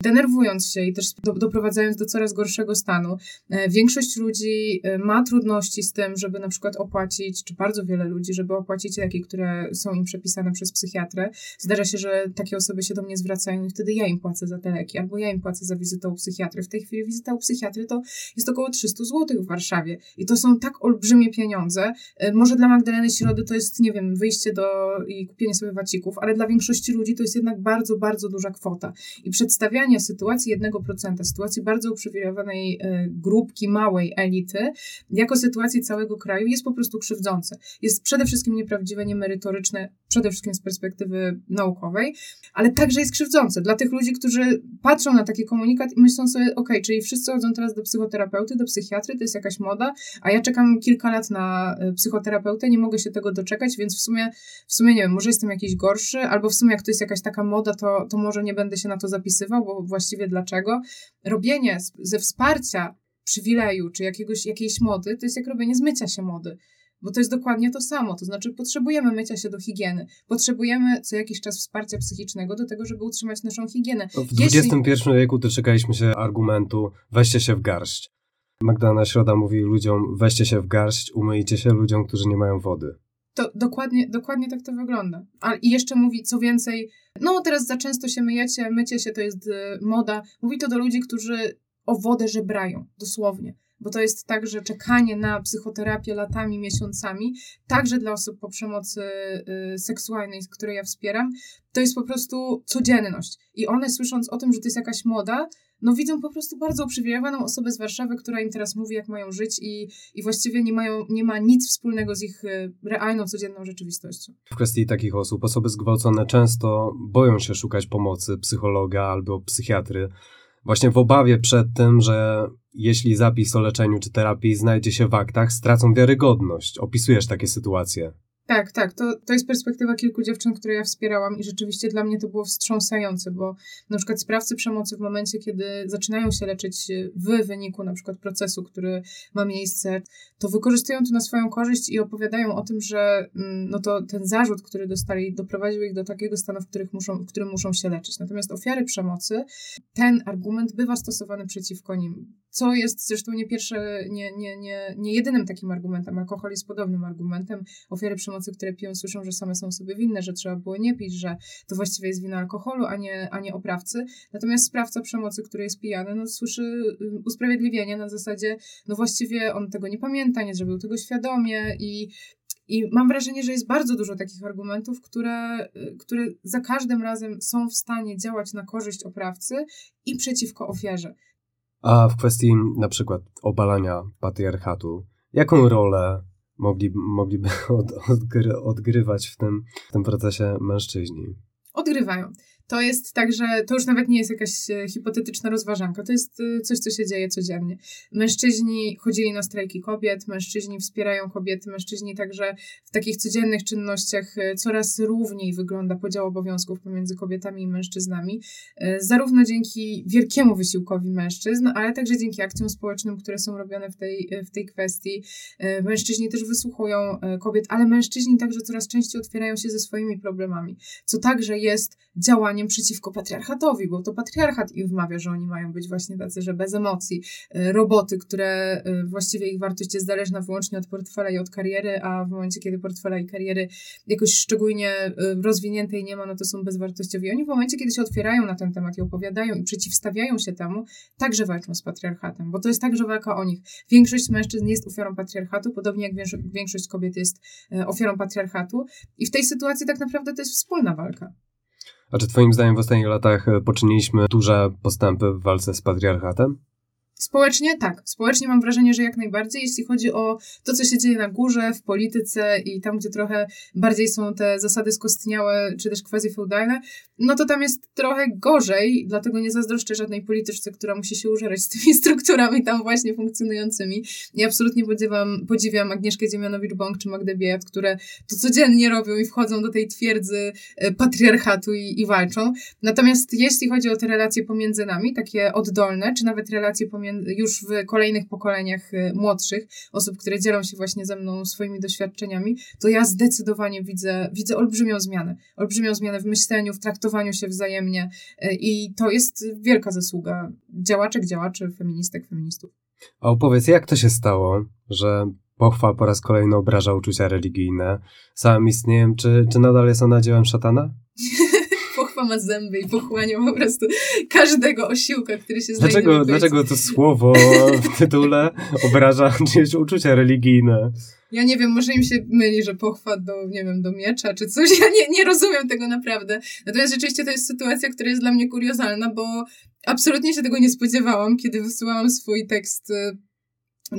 denerwując się i też do, doprowadzając do coraz gorszego stanu. E, większość ludzi e, ma trudności z tym, żeby na przykład opłacić, czy bardzo wiele ludzi, żeby opłacić leki, które są im przepisane przez psychiatrę. Zdarza się, że takie osoby się do mnie zwracają i wtedy ja im płacę za te leki, albo ja im płacę za wizytę u psychiatry. W tej chwili wizyta u psychiatry to jest około 300 zł w Warszawie i to są tak olbrzymie pieniądze. E, może dla Magdaleny Środy to jest, nie wiem, wyjście do i kupienie sobie wacików, ale dla większości ludzi to jest jednak bardzo, bardzo duża kwota. I przedstawianie sytuacji 1%, sytuacji bardzo uprzywilejowanej e, grupki, małej elity, jako sytuacji całego kraju jest po prostu krzywdzące. Jest przede wszystkim nieprawdziwe, niemerytoryczne, przede wszystkim z perspektywy naukowej, ale także jest krzywdzące dla tych ludzi, którzy patrzą na taki komunikat i myślą sobie, ok, czyli wszyscy chodzą teraz do psychoterapeuty, do psychiatry, to jest jakaś moda, a ja czekam kilka lat na y, psychoterapeutę, nie mogę się tego doczekać, więc w sumie, w sumie nie wiem, może jestem jakiś gorszy, albo w sumie jak to jest jakaś taka moda, to, to może nie będę się na to zapisywał, bo właściwie dlaczego? Robienie ze wsparcia przywileju czy jakiegoś, jakiejś mody, to jest jak robienie zmycia się mody. Bo to jest dokładnie to samo. To znaczy, potrzebujemy mycia się do higieny. Potrzebujemy co jakiś czas wsparcia psychicznego do tego, żeby utrzymać naszą higienę. W XXI wieku doczekaliśmy się argumentu weźcie się w garść. Magdalena Środa mówi ludziom, weźcie się w garść, umyjcie się ludziom, którzy nie mają wody. To dokładnie, dokładnie tak to wygląda. A, I jeszcze mówi, co więcej, no teraz za często się myjecie, mycie się to jest y, moda. Mówi to do ludzi, którzy o wodę żebrają, dosłownie. Bo to jest tak, że czekanie na psychoterapię latami, miesiącami, także dla osób po przemocy y, seksualnej, której ja wspieram, to jest po prostu codzienność. I one słysząc o tym, że to jest jakaś moda, no widzą po prostu bardzo uprzywilejowaną osobę z Warszawy, która im teraz mówi, jak mają żyć i, i właściwie nie, mają, nie ma nic wspólnego z ich y, realną, codzienną rzeczywistością. W kwestii takich osób, osoby zgwałcone często boją się szukać pomocy psychologa albo psychiatry, Właśnie w obawie przed tym, że jeśli zapis o leczeniu czy terapii znajdzie się w aktach, stracą wiarygodność. Opisujesz takie sytuacje. Tak, tak. To, to jest perspektywa kilku dziewczyn, które ja wspierałam i rzeczywiście dla mnie to było wstrząsające, bo na przykład sprawcy przemocy w momencie, kiedy zaczynają się leczyć w wyniku na przykład procesu, który ma miejsce, to wykorzystują to na swoją korzyść i opowiadają o tym, że mm, no to ten zarzut, który dostali, doprowadził ich do takiego stanu, w, których muszą, w którym muszą się leczyć. Natomiast ofiary przemocy, ten argument bywa stosowany przeciwko nim. Co jest zresztą nie pierwsze, nie, nie, nie, nie jedynym takim argumentem. Alkohol jest podobnym argumentem. Ofiary przemocy przemocy, które piją, słyszą, że same są sobie winne, że trzeba było nie pić, że to właściwie jest wina alkoholu, a nie, a nie oprawcy. Natomiast sprawca przemocy, który jest pijany, no, słyszy y, usprawiedliwienie na zasadzie, no właściwie on tego nie pamięta, nie zrobił tego świadomie i i mam wrażenie, że jest bardzo dużo takich argumentów, które, y, które za każdym razem są w stanie działać na korzyść oprawcy i przeciwko ofiarze. A w kwestii na przykład obalania patriarchatu, jaką rolę mogli, mogliby [laughs] od, odgry, odgrywać w tym, w tym procesie mężczyźni. Odgrywają. To jest tak, że to już nawet nie jest jakaś e, hipotetyczna rozważanka, to jest e, coś, co się dzieje codziennie. Mężczyźni chodzili na strajki kobiet, mężczyźni wspierają kobiety, mężczyźni także w takich codziennych czynnościach e, coraz równiej wygląda podział obowiązków pomiędzy kobietami i mężczyznami, zarówno dzięki wielkiemu wysiłkowi mężczyzn, ale także dzięki akcjom społecznym, które są robione w tej, w tej kwestii. Mężczyźni też wysłuchują kobiet, ale mężczyźni także coraz częściej otwierają się ze swoimi problemami, co także jest działaniem działaniem przeciwko patriarchatowi, bo to patriarchat im wmawia, że oni mają być właśnie tacy, że bez emocji. Y, roboty, które y, właściwie ich wartość jest zależna wyłącznie od portfela i od kariery, a w momencie, kiedy portfela i kariery jakoś szczególnie y, rozwiniętej nie ma, no to są bezwartościowi. Oni w momencie, kiedy się otwierają na ten temat i opowiadają i przeciwstawiają się temu, także walczą z patriarchatem, bo to jest także walka o nich. Większość mężczyzn jest ofiarą patriarchatu, podobnie jak większość kobiet jest ofiarą patriarchatu i w tej sytuacji tak naprawdę to jest wspólna walka. A czy Twoim zdaniem w ostatnich latach e, poczyniliśmy duże postępy w walce z patriarchatem? Społecznie tak. Społecznie mam wrażenie, że jak najbardziej, jeśli chodzi o to, co się dzieje na górze, w polityce i tam, gdzie trochę bardziej są te zasady skostniałe, czy też quasi-feudalne, no to tam jest trochę gorzej, dlatego nie zazdroszczę żadnej polityczce, która musi się użerać z tymi [laughs] strukturami tam właśnie funkcjonującymi. I absolutnie podziwiam, podziwiam Agnieszkę Dziemianowicz-Bąk czy Magdę Biejat, które to codziennie robią i wchodzą do tej twierdzy e, patriarchatu i, i walczą. Natomiast jeśli chodzi o te relacje pomiędzy nami, takie oddolne, czy nawet relacje pomiędzy już w kolejnych pokoleniach y, młodszych, osób, które dzielą się właśnie ze mną swoimi doświadczeniami, to ja zdecydowanie widzę, widzę olbrzymią zmianę. Olbrzymią zmianę w myśleniu, w traktowaniu się wzajemnie y, i to jest wielka zasługa działaczek, działaczy, feministek, feministów. A opowiedz, jak to się stało, że pochwa po raz kolejny obraża uczucia religijne? Sam istnieję, czy, czy nadal jest ona dziełem szatana? [laughs] ma zęby i pochłania po prostu każdego osiłka, który się dlaczego, znajduje. Dlaczego to słowo w tytule obraża [laughs] czyjeś uczucia religijne? Ja nie wiem, może im się myli, że pochwa do, nie wiem, do miecza czy coś. Ja nie, nie rozumiem tego naprawdę. Natomiast rzeczywiście to jest sytuacja, która jest dla mnie kuriozalna, bo absolutnie się tego nie spodziewałam, kiedy wysyłałam swój tekst y,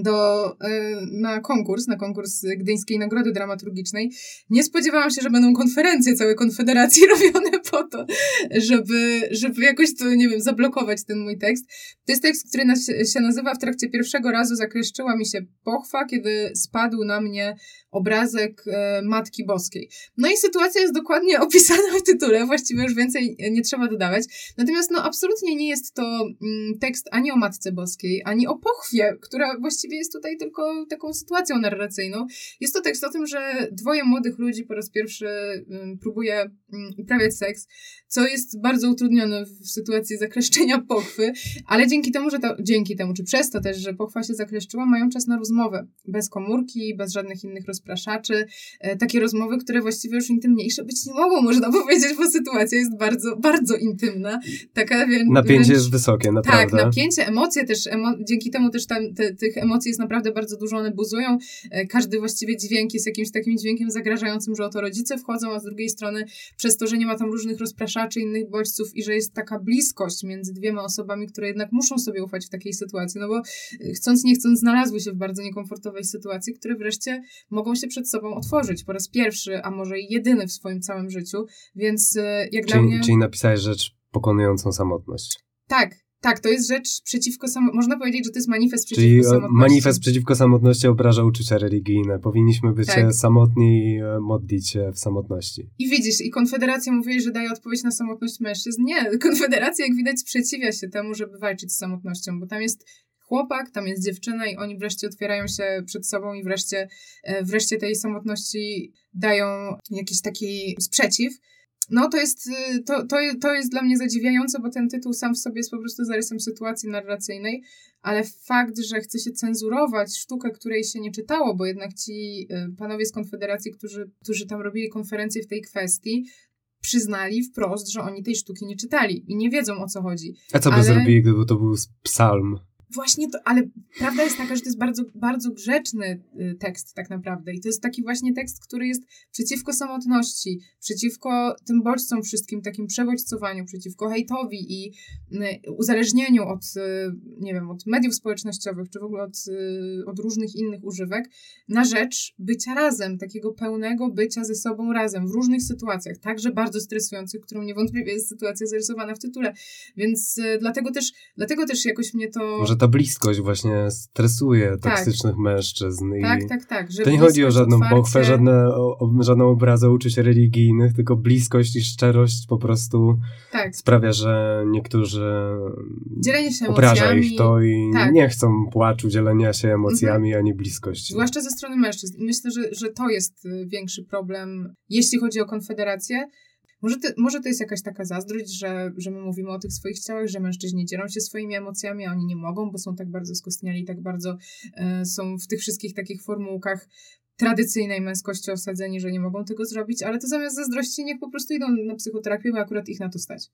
do, e, na konkurs, na konkurs Gdyńskiej Nagrody Dramaturgicznej. Nie spodziewałam się, że będą konferencje całej Konfederacji [laughs] robione po to, żeby, żeby jakoś to, nie wiem, zablokować ten mój tekst. To jest tekst, który nas, się nazywa w trakcie pierwszego razu zakreszczyła mi się pochwa, kiedy spadł na mnie obrazek e, Matki Boskiej. No i sytuacja jest dokładnie [laughs] opisana w tytule, właściwie już więcej nie trzeba dodawać. Natomiast no absolutnie nie jest to mm, tekst ani o Matce Boskiej, ani o pochwie, która właściwie jest tutaj tylko taką sytuacją narracyjną. Jest to tekst o tym, że dwoje młodych ludzi po raz pierwszy mm, próbuje mm, uprawiać seks, co jest bardzo utrudnione w sytuacji zakleszczenia pochwy, ale dzięki temu, że to, dzięki temu, czy przez to też, że pochwa się zakleszczyła, mają czas na rozmowę. Bez komórki, bez żadnych innych rozpraszaczy. E, takie rozmowy, które właściwie już intymniejsze być nie mogą, można [laughs] powiedzieć, bo sytuacja jest bardzo, bardzo intymna. Taka, więc, napięcie jest wysokie, naprawdę. Tak, napięcie, emocje też, emo, dzięki temu też tam, te, tych emocji jest naprawdę bardzo dużo, one buzują. E, każdy właściwie dźwięk jest jakimś takim dźwiękiem zagrażającym, że oto rodzice wchodzą, a z drugiej strony przez to, że nie ma tam różnych rozpraszaczy, innych bodźców i że jest taka bliskość między dwiema osobami, które jednak muszą sobie ufać w takiej sytuacji, no bo e, chcąc nie chcąc znalazły się w bardzo niekomfortowej sytuacji, które wreszcie mogą się przed sobą otworzyć po raz pierwszy, a może jedyny w swoim całym życiu, więc e, jak czyli, dla mnie... Czyli napisałeś rzecz pokonującą samotność. Tak, Tak, to jest rzecz przeciwko samotności. Można powiedzieć, że to jest manifest przeciwko Czyli e, samotności. manifest przeciwko samotności obraża uczucia religijne. Powinniśmy być Tak. e, samotni i modlić się w samotności. I widzisz, i Konfederacja mówi, że daje odpowiedź na samotność mężczyzn. Nie, Konfederacja, jak widać, sprzeciwia się temu, żeby walczyć z samotnością, bo tam jest chłopak, tam jest dziewczyna i oni wreszcie otwierają się przed sobą i wreszcie, e, wreszcie tej samotności dają jakiś taki sprzeciw. No to jest, y, to, to, to jest dla mnie zadziwiające, bo ten tytuł sam w sobie jest po prostu zarysem sytuacji narracyjnej, ale fakt, że chce się cenzurować sztukę, której się nie czytało, bo jednak ci y, panowie z Konfederacji, którzy, którzy tam robili konferencję w tej kwestii, przyznali wprost, że oni tej sztuki nie czytali i nie wiedzą o co chodzi. A co by Ale- zrobili, gdyby to był psalm? Właśnie to, ale prawda jest taka, że to jest bardzo, bardzo grzeczny y, tekst tak naprawdę. I to jest taki właśnie tekst, który jest przeciwko samotności, przeciwko tym bodźcom wszystkim, takim przebodźcowaniu, przeciwko hejtowi i y, uzależnieniu od, y, nie wiem, od mediów społecznościowych, czy w ogóle od, od różnych innych używek, na rzecz bycia razem, takiego pełnego bycia ze sobą razem w różnych sytuacjach, także bardzo stresujących, którą niewątpliwie jest sytuacja zarysowana w tytule, więc dlatego też, dlatego też jakoś mnie to... Może ta bliskość właśnie stresuje toksycznych mężczyzn. Tak, tak, tak. że To nie chodzi o żadną otwarcie- pochwę, żadne, o, żadną obrazę uczuć religijnych, tylko bliskość i szczerość po prostu Tak, sprawia, że niektórzy dzielenie się obraża emocjami. ich to i Tak. nie chcą płaczu, dzielenia się emocjami, ani bliskości. Zwłaszcza ze strony mężczyzn. I myślę, że, że to jest y, większy problem, jeśli chodzi o Konfederację. Może to, może to jest jakaś taka zazdrość, że, że my mówimy o tych swoich ciałach, że mężczyźni dzielą się swoimi emocjami, a oni nie mogą, bo są tak bardzo skostniali tak bardzo e, są w tych wszystkich takich formułkach tradycyjnej męskości osadzeni, że nie mogą tego zrobić, ale to zamiast zazdrości niech po prostu idą na psychoterapię, bo akurat ich na to stać.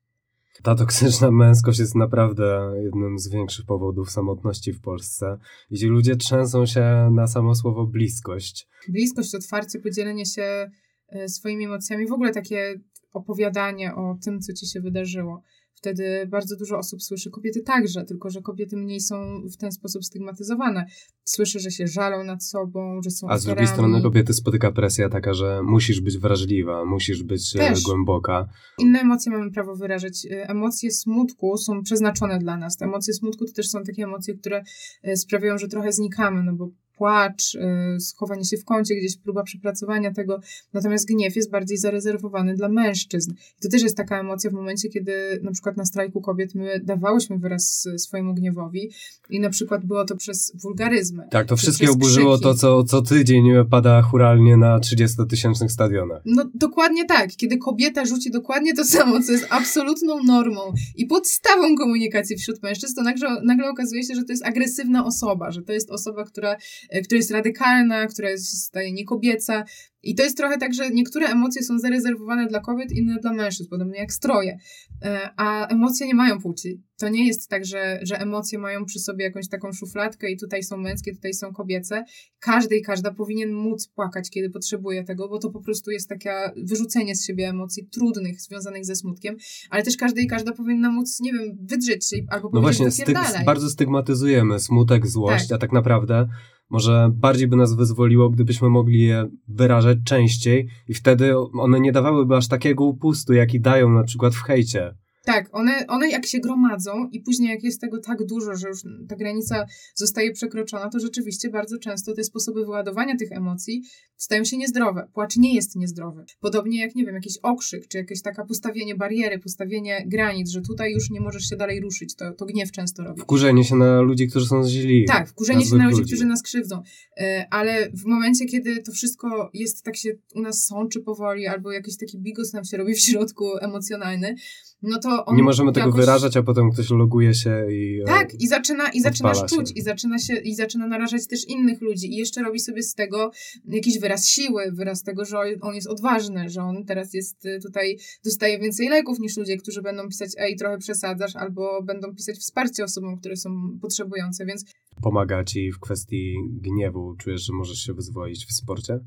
Ta toksyczna męskość jest naprawdę jednym z większych powodów samotności w Polsce. Jeśli ludzie trzęsą się na samo słowo bliskość, bliskość, otwarcie, podzielenie się e, swoimi emocjami, w ogóle takie opowiadanie o tym, co ci się wydarzyło. Wtedy bardzo dużo osób słyszy, kobiety także, tylko że kobiety mniej są w ten sposób stygmatyzowane. Słyszy, że się żalą nad sobą, że są a z drugiej ofiarami. strony kobiety spotyka presja taka, że musisz być wrażliwa, musisz być e, Też. głęboka. Inne emocje mamy prawo wyrażać. E, Emocje smutku są przeznaczone dla nas. Te emocje smutku to też są takie emocje, które e, sprawiają, że trochę znikamy, no bo płacz, e, schowanie się w kącie, gdzieś próba przepracowania tego, natomiast gniew jest bardziej zarezerwowany dla mężczyzn. I to też jest taka emocja w momencie, kiedy na przykład na strajku kobiet my dawałyśmy wyraz swojemu gniewowi i na przykład było to przez wulgaryzmy. Tak, to wszystkie oburzyło krzyki. to, co co tydzień pada churalnie na 30-tysięcznych stadionach. No dokładnie tak, kiedy kobieta rzuci dokładnie to samo, co jest absolutną normą i podstawą komunikacji wśród mężczyzn, to nagle, nagle okazuje się, że to jest agresywna osoba, że to jest osoba, która, która jest radykalna, która jest staje niekobieca. I to jest trochę tak, że niektóre emocje są zarezerwowane dla kobiet, inne dla mężczyzn, podobnie jak stroje. E, A emocje nie mają płci. To nie jest tak, że, że emocje mają przy sobie jakąś taką szufladkę i tutaj są męskie, tutaj są kobiece. Każdy i każda powinien móc płakać, kiedy potrzebuje tego, bo to po prostu jest takie wyrzucenie z siebie emocji trudnych, związanych ze smutkiem, ale też każdy i każda powinna móc, nie wiem, wydrzeć się albo No powiedzieć właśnie, styg, wypierdalaj. bardzo stygmatyzujemy smutek, złość, Tak. a tak naprawdę może bardziej by nas wyzwoliło, gdybyśmy mogli je wyrażać częściej i wtedy one nie dawałyby aż takiego upustu, jaki dają na przykład w hejcie. Tak, one, one jak się gromadzą i później jak jest tego tak dużo, że już ta granica zostaje przekroczona, to rzeczywiście bardzo często te sposoby wyładowania tych emocji stają się niezdrowe. Płacz nie jest niezdrowy. Podobnie jak, nie wiem, jakiś okrzyk, czy jakieś taka postawienie bariery, postawienie granic, że tutaj już nie możesz się dalej ruszyć. To, to gniew często robi. Wkurzenie się na ludzi, którzy są źli. Tak, wkurzenie się złych na ludzi, ludzi. którzy nas krzywdzą. E, Ale w momencie, kiedy to wszystko jest, tak się u nas sączy powoli, albo jakiś taki bigos nam się robi w środku emocjonalny, no to on Nie możemy tego jakoś... wyrażać, a potem ktoś loguje się i... e, Tak, i zaczyna, i zaczynasz odpala czuć, się. i zaczyna się, i zaczyna narażać też innych ludzi, i jeszcze robi sobie z tego jakiś wyraz siły, wyraz tego, że on jest odważny, że on teraz jest y, tutaj, dostaje więcej leków niż ludzie, którzy będą pisać, ej, trochę przesadzasz, albo będą pisać wsparcie osobom, które są potrzebujące, więc Pomaga ci w kwestii gniewu. Czujesz, że możesz się wyzwolić w sporcie?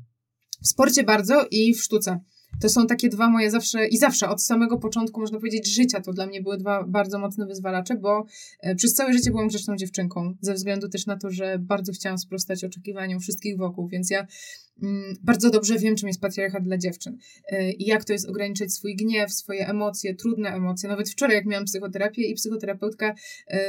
w sporcie bardzo i w sztuce. To są takie dwa moje zawsze i zawsze od samego początku, można powiedzieć, życia to dla mnie były dwa bardzo mocne wyzwalacze, bo e, przez całe życie byłam grzeczną dziewczynką, ze względu też na to, że bardzo chciałam sprostać oczekiwaniom wszystkich wokół, więc ja mm, bardzo dobrze wiem, czym jest patriarchat dla dziewczyn y, i jak to jest ograniczać swój gniew, swoje emocje, trudne emocje. Nawet wczoraj, jak miałam psychoterapię i psychoterapeutka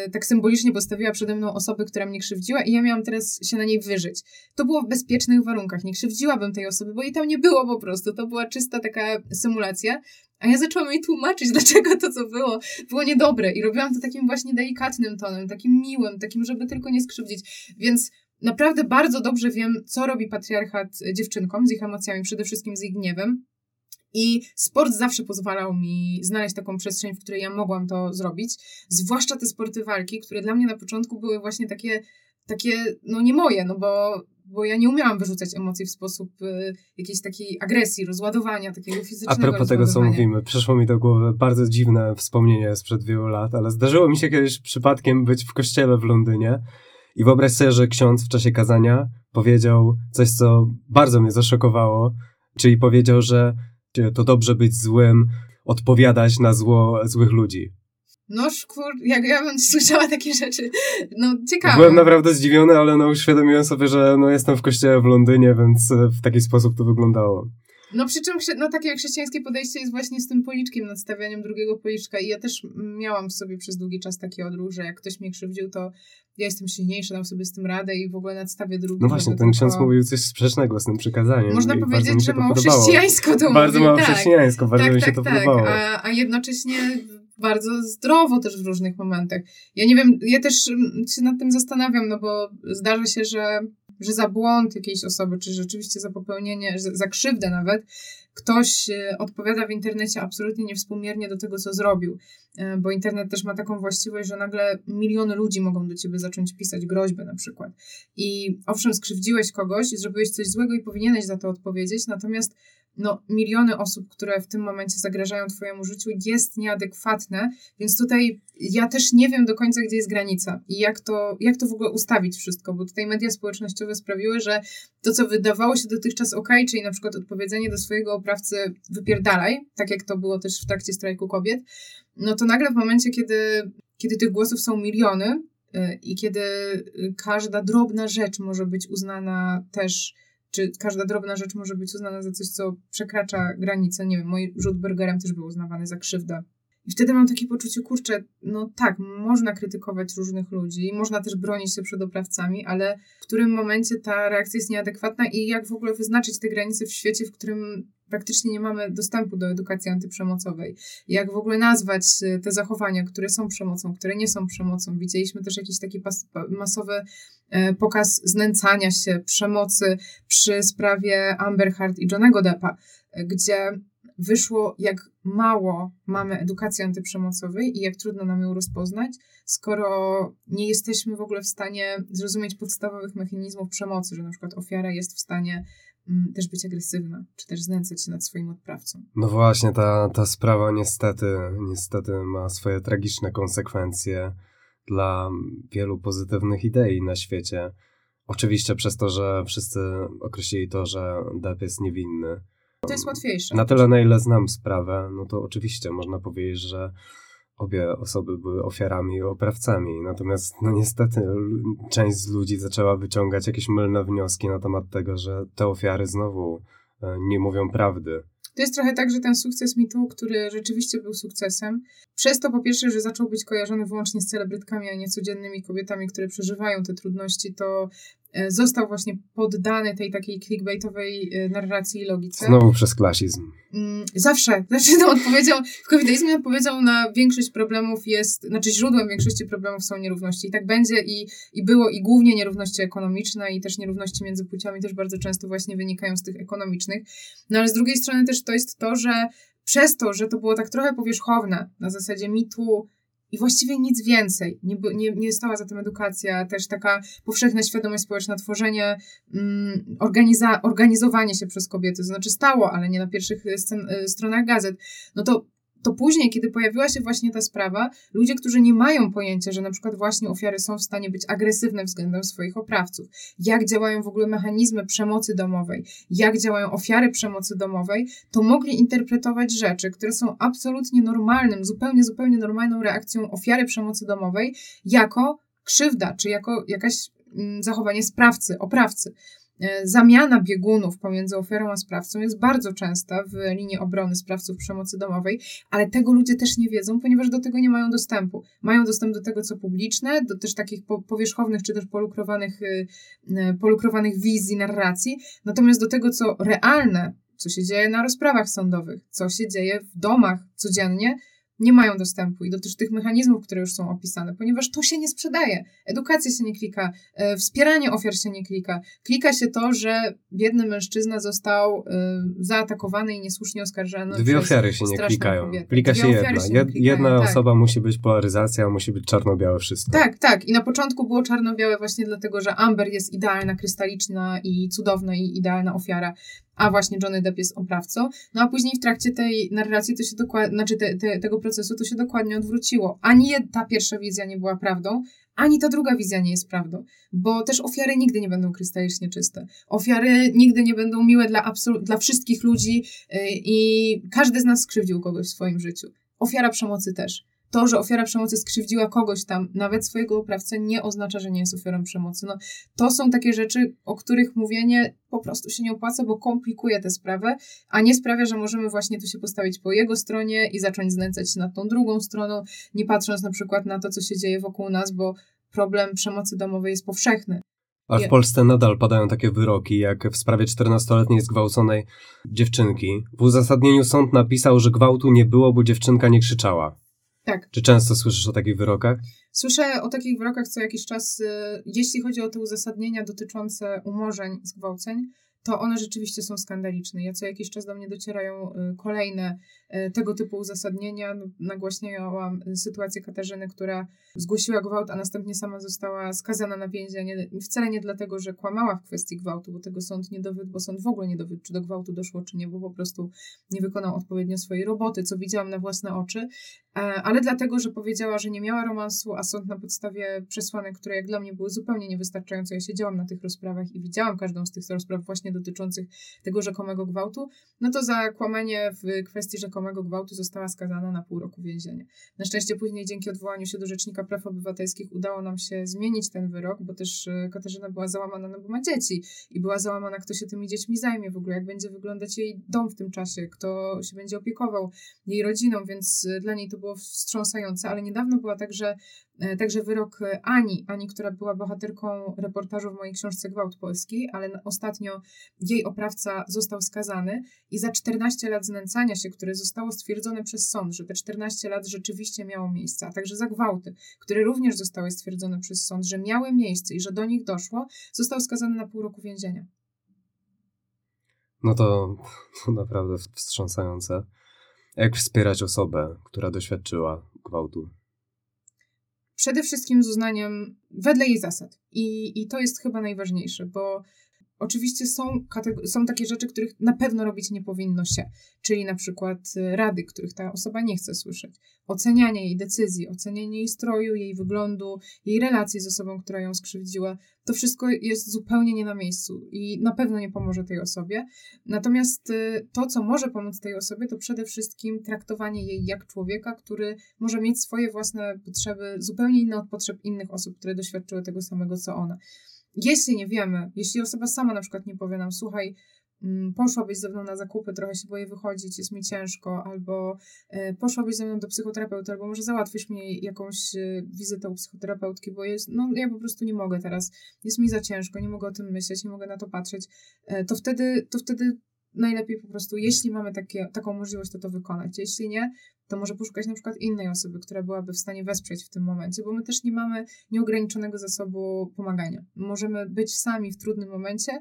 y, tak symbolicznie postawiła przede mną osobę, która mnie krzywdziła i ja miałam teraz się na niej wyżyć. To było w bezpiecznych warunkach. Nie krzywdziłabym tej osoby, bo jej tam nie było po prostu. To była czysta taka symulacja. A ja zaczęłam jej tłumaczyć, [laughs] dlaczego to, co było, było niedobre. I robiłam to takim właśnie delikatnym tonem, takim miłym, takim, żeby tylko nie skrzywdzić. Więc naprawdę bardzo dobrze wiem, co robi patriarchat dziewczynkom z ich emocjami, przede wszystkim z ich gniewem. I sport zawsze pozwalał mi znaleźć taką przestrzeń, w której ja mogłam to zrobić. Zwłaszcza te sporty walki, które dla mnie na początku były właśnie takie, takie no nie moje, no bo bo ja nie umiałam wyrzucać emocji w sposób y, jakiejś takiej agresji, rozładowania, takiego fizycznego A propos tego, co mówimy, przyszło mi do głowy bardzo dziwne wspomnienie sprzed wielu lat, ale zdarzyło mi się kiedyś przypadkiem być w kościele w Londynie i wyobraź sobie, że ksiądz w czasie kazania powiedział coś, co bardzo mnie zaszokowało, czyli powiedział, że to dobrze być złym, odpowiadać na zło złych ludzi. No szkur, jak ja bym [laughs] słyszała takie rzeczy, no ciekawe. Byłem naprawdę zdziwiony, ale no uświadomiłem sobie, że no jestem w kościele w Londynie, więc e, w taki sposób to wyglądało. No przy czym no, takie chrześcijańskie podejście jest właśnie z tym policzkiem, nadstawianiem drugiego policzka i ja też miałam w sobie przez długi czas taki odruch, że jak ktoś mnie krzywdził, to ja jestem silniejsza, dam sobie z tym radę i w ogóle nadstawię drugi. No właśnie, ten ksiądz mówił coś sprzecznego z tym przykazaniem. Można powiedzieć, że mało chrześcijańsko to Bardzo mało tak. chrześcijańsko, bardzo tak, mi się tak, to tak. podobało. A, a jednocześnie bardzo zdrowo też w różnych momentach. Ja nie wiem, ja też mm, się nad tym zastanawiam, no bo zdarza się, że, że za błąd jakiejś osoby, czy rzeczywiście za popełnienie, za krzywdę nawet, ktoś e, odpowiada w internecie absolutnie niewspółmiernie do tego, co zrobił, e, bo internet też ma taką właściwość, że nagle miliony ludzi mogą do ciebie zacząć pisać groźby na przykład. I owszem, skrzywdziłeś kogoś, zrobiłeś coś złego i powinieneś za to odpowiedzieć, natomiast no, miliony osób, które w tym momencie zagrażają Twojemu życiu, jest nieadekwatne, więc tutaj ja też nie wiem do końca, gdzie jest granica i jak to, jak to w ogóle ustawić wszystko, bo tutaj media społecznościowe sprawiły, że to, co wydawało się dotychczas ok, czyli na przykład odpowiedzenie do swojego oprawcy wypierdalaj, tak jak to było też w trakcie strajku kobiet, no to nagle w momencie, kiedy, kiedy tych głosów są miliony yy, i kiedy każda drobna rzecz może być uznana też czy każda drobna rzecz może być uznana za coś, co przekracza granicę. Nie wiem, mój rzut burgerem też był uznawany za krzywdę. I wtedy mam takie poczucie, kurczę, no tak, można krytykować różnych ludzi, można też bronić się przed oprawcami, ale w którym momencie ta reakcja jest nieadekwatna i jak w ogóle wyznaczyć te granice w świecie, w którym praktycznie nie mamy dostępu do edukacji antyprzemocowej. Jak w ogóle nazwać y, te zachowania, które są przemocą, które nie są przemocą. Widzieliśmy też jakiś taki masowy e, pokaz znęcania się, przemocy przy sprawie Amber Heard i Johnego Deppa, e, gdzie wyszło, jak mało mamy edukacji antyprzemocowej i jak trudno nam ją rozpoznać, skoro nie jesteśmy w ogóle w stanie zrozumieć podstawowych mechanizmów przemocy, że na przykład ofiara jest w stanie mm, też być agresywna, czy też znęcać się nad swoim odprawcą. No właśnie, ta, ta sprawa niestety, niestety ma swoje tragiczne konsekwencje dla wielu pozytywnych idei na świecie. Oczywiście przez to, że wszyscy określili to, że Depp jest niewinny to jest łatwiejsze. Na tyle, na ile znam sprawę, no to oczywiście można powiedzieć, że obie osoby były ofiarami i oprawcami. Natomiast, no niestety, część z ludzi zaczęła wyciągać jakieś mylne wnioski na temat tego, że te ofiary znowu e, nie mówią prawdy. To jest trochę tak, że ten sukces mitu, który rzeczywiście był sukcesem, przez to po pierwsze, że zaczął być kojarzony wyłącznie z celebrytkami, a nie codziennymi kobietami, które przeżywają te trudności, to został właśnie poddany tej takiej clickbaitowej e, narracji i logice. Znowu przez klasizm. Mm, zawsze. [laughs] Znaczy, no, odpowiedzią, w covidizmie odpowiedzią na większość problemów jest, znaczy źródłem większości problemów są nierówności. I tak będzie i, i było i głównie nierówności ekonomiczne i też nierówności między płciami też bardzo często właśnie wynikają z tych ekonomicznych. No ale z drugiej strony też to jest to, że przez to, że to było tak trochę powierzchowne, na zasadzie mitu, i właściwie nic więcej. Nie, nie, nie stała za tym edukacja, też taka powszechna świadomość społeczna, tworzenie, mm, organiza, organizowanie się przez kobiety. To znaczy stało, ale nie na pierwszych scen, y, stronach gazet. No to to później, kiedy pojawiła się właśnie ta sprawa, ludzie, którzy nie mają pojęcia, że na przykład właśnie ofiary są w stanie być agresywne względem swoich oprawców, jak działają w ogóle mechanizmy przemocy domowej, jak działają ofiary przemocy domowej, to mogli interpretować rzeczy, które są absolutnie normalnym, zupełnie, zupełnie normalną reakcją ofiary przemocy domowej, jako krzywda, czy jako jakaś mm, zachowanie sprawcy, oprawcy. E, zamiana biegunów pomiędzy ofiarą a sprawcą jest bardzo częsta w linii obrony sprawców przemocy domowej, ale tego ludzie też nie wiedzą, ponieważ do tego nie mają dostępu. Mają dostęp do tego, co publiczne, do też takich powierzchownych czy też polukrowanych, y, y, polukrowanych wizji, narracji, natomiast do tego, co realne, co się dzieje na rozprawach sądowych, co się dzieje w domach codziennie, nie mają dostępu i do tych mechanizmów, które już są opisane, ponieważ to się nie sprzedaje. Edukacja się nie klika, e, wspieranie ofiar się nie klika. Klika się to, że biedny mężczyzna został e, zaatakowany i niesłusznie oskarżony. Dwie ofiary się nie klikają. Kobietę. Klika Dwie się jedna. Się klikają, jedna tak. osoba musi być polaryzacja, musi być czarno-białe wszystko. Tak, tak. I na początku było czarno-białe właśnie dlatego, że Amber jest idealna, krystaliczna i cudowna i idealna ofiara a właśnie Johnny Depp jest oprawcą. No a później w trakcie tej narracji to się dokładnie, znaczy te, te, tego procesu to się dokładnie odwróciło. Ani ta pierwsza wizja nie była prawdą, ani ta druga wizja nie jest prawdą, bo też ofiary nigdy nie będą krystalicznie czyste. Ofiary nigdy nie będą miłe dla, absolu- dla wszystkich ludzi yy, i każdy z nas skrzywdził kogoś w swoim życiu. Ofiara przemocy też to, że ofiara przemocy skrzywdziła kogoś tam, nawet swojego oprawcę, nie oznacza, że nie jest ofiarą przemocy. No, to są takie rzeczy, o których mówienie po prostu się nie opłaca, bo komplikuje tę sprawę, a nie sprawia, że możemy właśnie tu się postawić po jego stronie i zacząć znęcać się nad tą drugą stroną, nie patrząc na przykład na to, co się dzieje wokół nas, bo problem przemocy domowej jest powszechny. A w Polsce nadal padają takie wyroki, jak w sprawie 14-letniej zgwałconej dziewczynki. W uzasadnieniu sąd napisał, że gwałtu nie było, bo dziewczynka nie krzyczała. Tak. Czy często słyszysz o takich wyrokach? Słyszę o takich wyrokach co jakiś czas, y, jeśli chodzi o te uzasadnienia dotyczące umorzeń, zgwałceń, to one rzeczywiście są skandaliczne. Ja co jakiś czas do mnie docierają y, kolejne tego typu uzasadnienia. No, nagłaśniałam sytuację Katarzyny, która zgłosiła gwałt, a następnie sama została skazana na więzienie. Wcale nie dlatego, że kłamała w kwestii gwałtu, bo tego sąd nie dowiódł, bo sąd w ogóle nie dowiódł, czy do gwałtu doszło, czy nie, bo po prostu nie wykonał odpowiednio swojej roboty, co widziałam na własne oczy. E, ale dlatego, że powiedziała, że nie miała romansu, a sąd na podstawie przesłanek, które jak dla mnie były zupełnie niewystarczające. Ja siedziałam na tych rozprawach i widziałam każdą z tych rozpraw właśnie dotyczących tego rzekomego gwałtu, no to za kłamanie w kwestii rzekomego gwałtu została skazana na pół roku więzienia. Na szczęście później dzięki odwołaniu się do Rzecznika Praw Obywatelskich udało nam się zmienić ten wyrok, bo też e, Katarzyna była załamana, no bo ma dzieci i była załamana, kto się tymi dziećmi zajmie w ogóle, jak będzie wyglądać jej dom w tym czasie, kto się będzie opiekował jej rodziną, więc e, dla niej to było wstrząsające, ale niedawno była także także wyrok Ani, Ani, która była bohaterką reportażu w mojej książce Gwałt Polski, ale ostatnio jej oprawca został skazany i za 14 lat znęcania się, które zostało stwierdzone przez sąd, że te 14 lat rzeczywiście miało miejsce, a także za gwałty, które również zostały stwierdzone przez sąd, że miały miejsce i że do nich doszło, został skazany na pół roku więzienia. No to, to naprawdę wstrząsające. Jak wspierać osobę, która doświadczyła gwałtu? Przede wszystkim z uznaniem wedle jej zasad. I, I to jest chyba najważniejsze, bo Oczywiście są, są takie rzeczy, których na pewno robić nie powinno się, czyli na przykład y, rady, których ta osoba nie chce słyszeć, ocenianie jej decyzji, ocenianie jej stroju, jej wyglądu, jej relacji z osobą, która ją skrzywdziła. To wszystko jest zupełnie nie na miejscu i na pewno nie pomoże tej osobie. Natomiast y, to, co może pomóc tej osobie, to przede wszystkim traktowanie jej jak człowieka, który może mieć swoje własne potrzeby, zupełnie inne od potrzeb innych osób, które doświadczyły tego samego, co ona jeśli nie wiemy, jeśli osoba sama na przykład nie powie nam, słuchaj, mm, poszłabyś ze mną na zakupy, trochę się boję wychodzić, jest mi ciężko, albo e, poszłabyś ze mną do psychoterapeuty, albo może załatwisz mi jakąś e, wizytę u psychoterapeutki, bo jest, no ja po prostu nie mogę teraz, jest mi za ciężko, nie mogę o tym myśleć, nie mogę na to patrzeć, e, to wtedy, to wtedy najlepiej po prostu, jeśli mamy takie, taką możliwość, to to wykonać. Jeśli nie, to może poszukać na przykład innej osoby, która byłaby w stanie wesprzeć w tym momencie, bo my też nie mamy nieograniczonego zasobu pomagania. Możemy być sami w trudnym momencie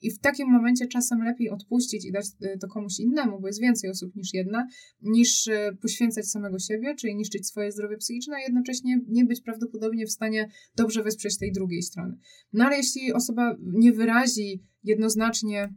i w takim momencie czasem lepiej odpuścić i dać y, to komuś innemu, bo jest więcej osób niż jedna, niż y, poświęcać samego siebie, czyli niszczyć swoje zdrowie psychiczne, a jednocześnie nie być prawdopodobnie w stanie dobrze wesprzeć tej drugiej strony. No ale jeśli osoba nie wyrazi jednoznacznie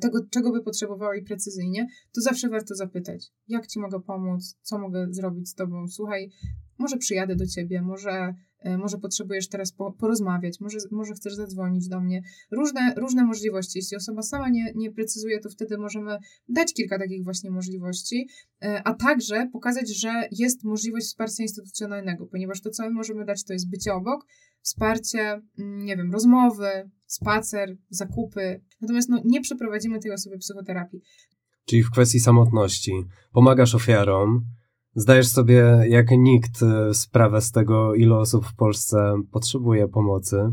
tego, czego by potrzebowała i precyzyjnie, to zawsze warto zapytać, jak ci mogę pomóc, co mogę zrobić z tobą. Słuchaj, może przyjadę do ciebie, może, e, może potrzebujesz teraz po, porozmawiać, może, może chcesz zadzwonić do mnie. Różne, różne możliwości. Jeśli osoba sama nie, nie precyzuje, to wtedy możemy dać kilka takich właśnie możliwości, e, a także pokazać, że jest możliwość wsparcia instytucjonalnego, ponieważ to, co my możemy dać, to jest bycie obok, wsparcie, mm, nie wiem, rozmowy, spacer, zakupy. Natomiast no, nie przeprowadzimy tej osobie psychoterapii. Czyli w kwestii samotności. Pomagasz ofiarom, zdajesz sobie jak nikt e, sprawę z tego, ile osób w Polsce potrzebuje pomocy,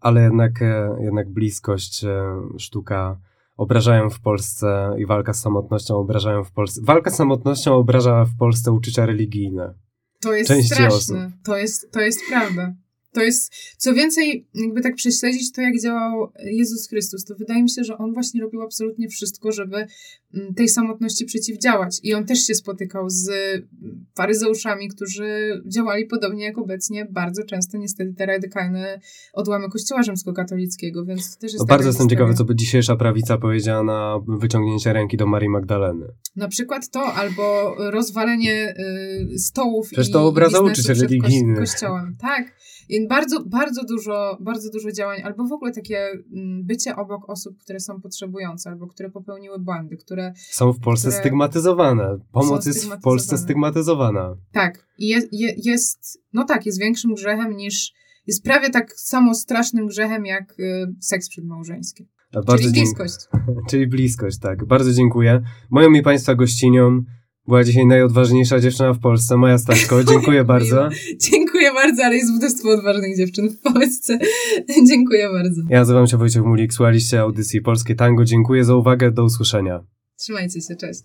ale jednak, e, jednak bliskość, e, sztuka obrażają w Polsce i walka z samotnością obrażają w Polsce. Walka z samotnością obraża w Polsce uczucia religijne. To jest Części straszne. To jest, to jest prawda. To jest, co więcej, jakby tak prześledzić to, jak działał Jezus Chrystus, to wydaje mi się, że On właśnie robił absolutnie wszystko, żeby mm, tej samotności przeciwdziałać. I On też się spotykał z mm, faryzeuszami, którzy działali podobnie jak obecnie bardzo często niestety te radykalne odłamy Kościoła rzymskokatolickiego, więc to też jest No bardzo jestem ciekawy, co by dzisiejsza prawica powiedziała na wyciągnięcie ręki do Marii Magdaleny. Na przykład to, albo rozwalenie y, stołów Przecież i to obraza religijne. kości- kościołem. Tak. I bardzo, bardzo dużo, bardzo dużo działań, albo w ogóle takie mm, bycie obok osób, które są potrzebujące, albo które popełniły błędy, które Są w Polsce stygmatyzowane. Pomoc jest w Polsce stygmatyzowana. tak, i je, je, jest, no tak, jest większym grzechem niż, jest prawie tak samo strasznym grzechem jak y, seks przedmałżeński. Bardzo Czyli dziękuję. bliskość. [laughs] Czyli bliskość, tak. Bardzo dziękuję. Moją i Państwa gościnią była dzisiaj najodważniejsza dziewczyna w Polsce, moja Staśko. [laughs] Dziękuję bardzo. Dziękuję bardzo, ale jest mnóstwo odważnych dziewczyn w Polsce. [laughs] Dziękuję bardzo. Ja nazywam się Wojciech Mulik, słuchaliście audycji Polskie Tango. Dziękuję za uwagę, do usłyszenia. Trzymajcie się, cześć.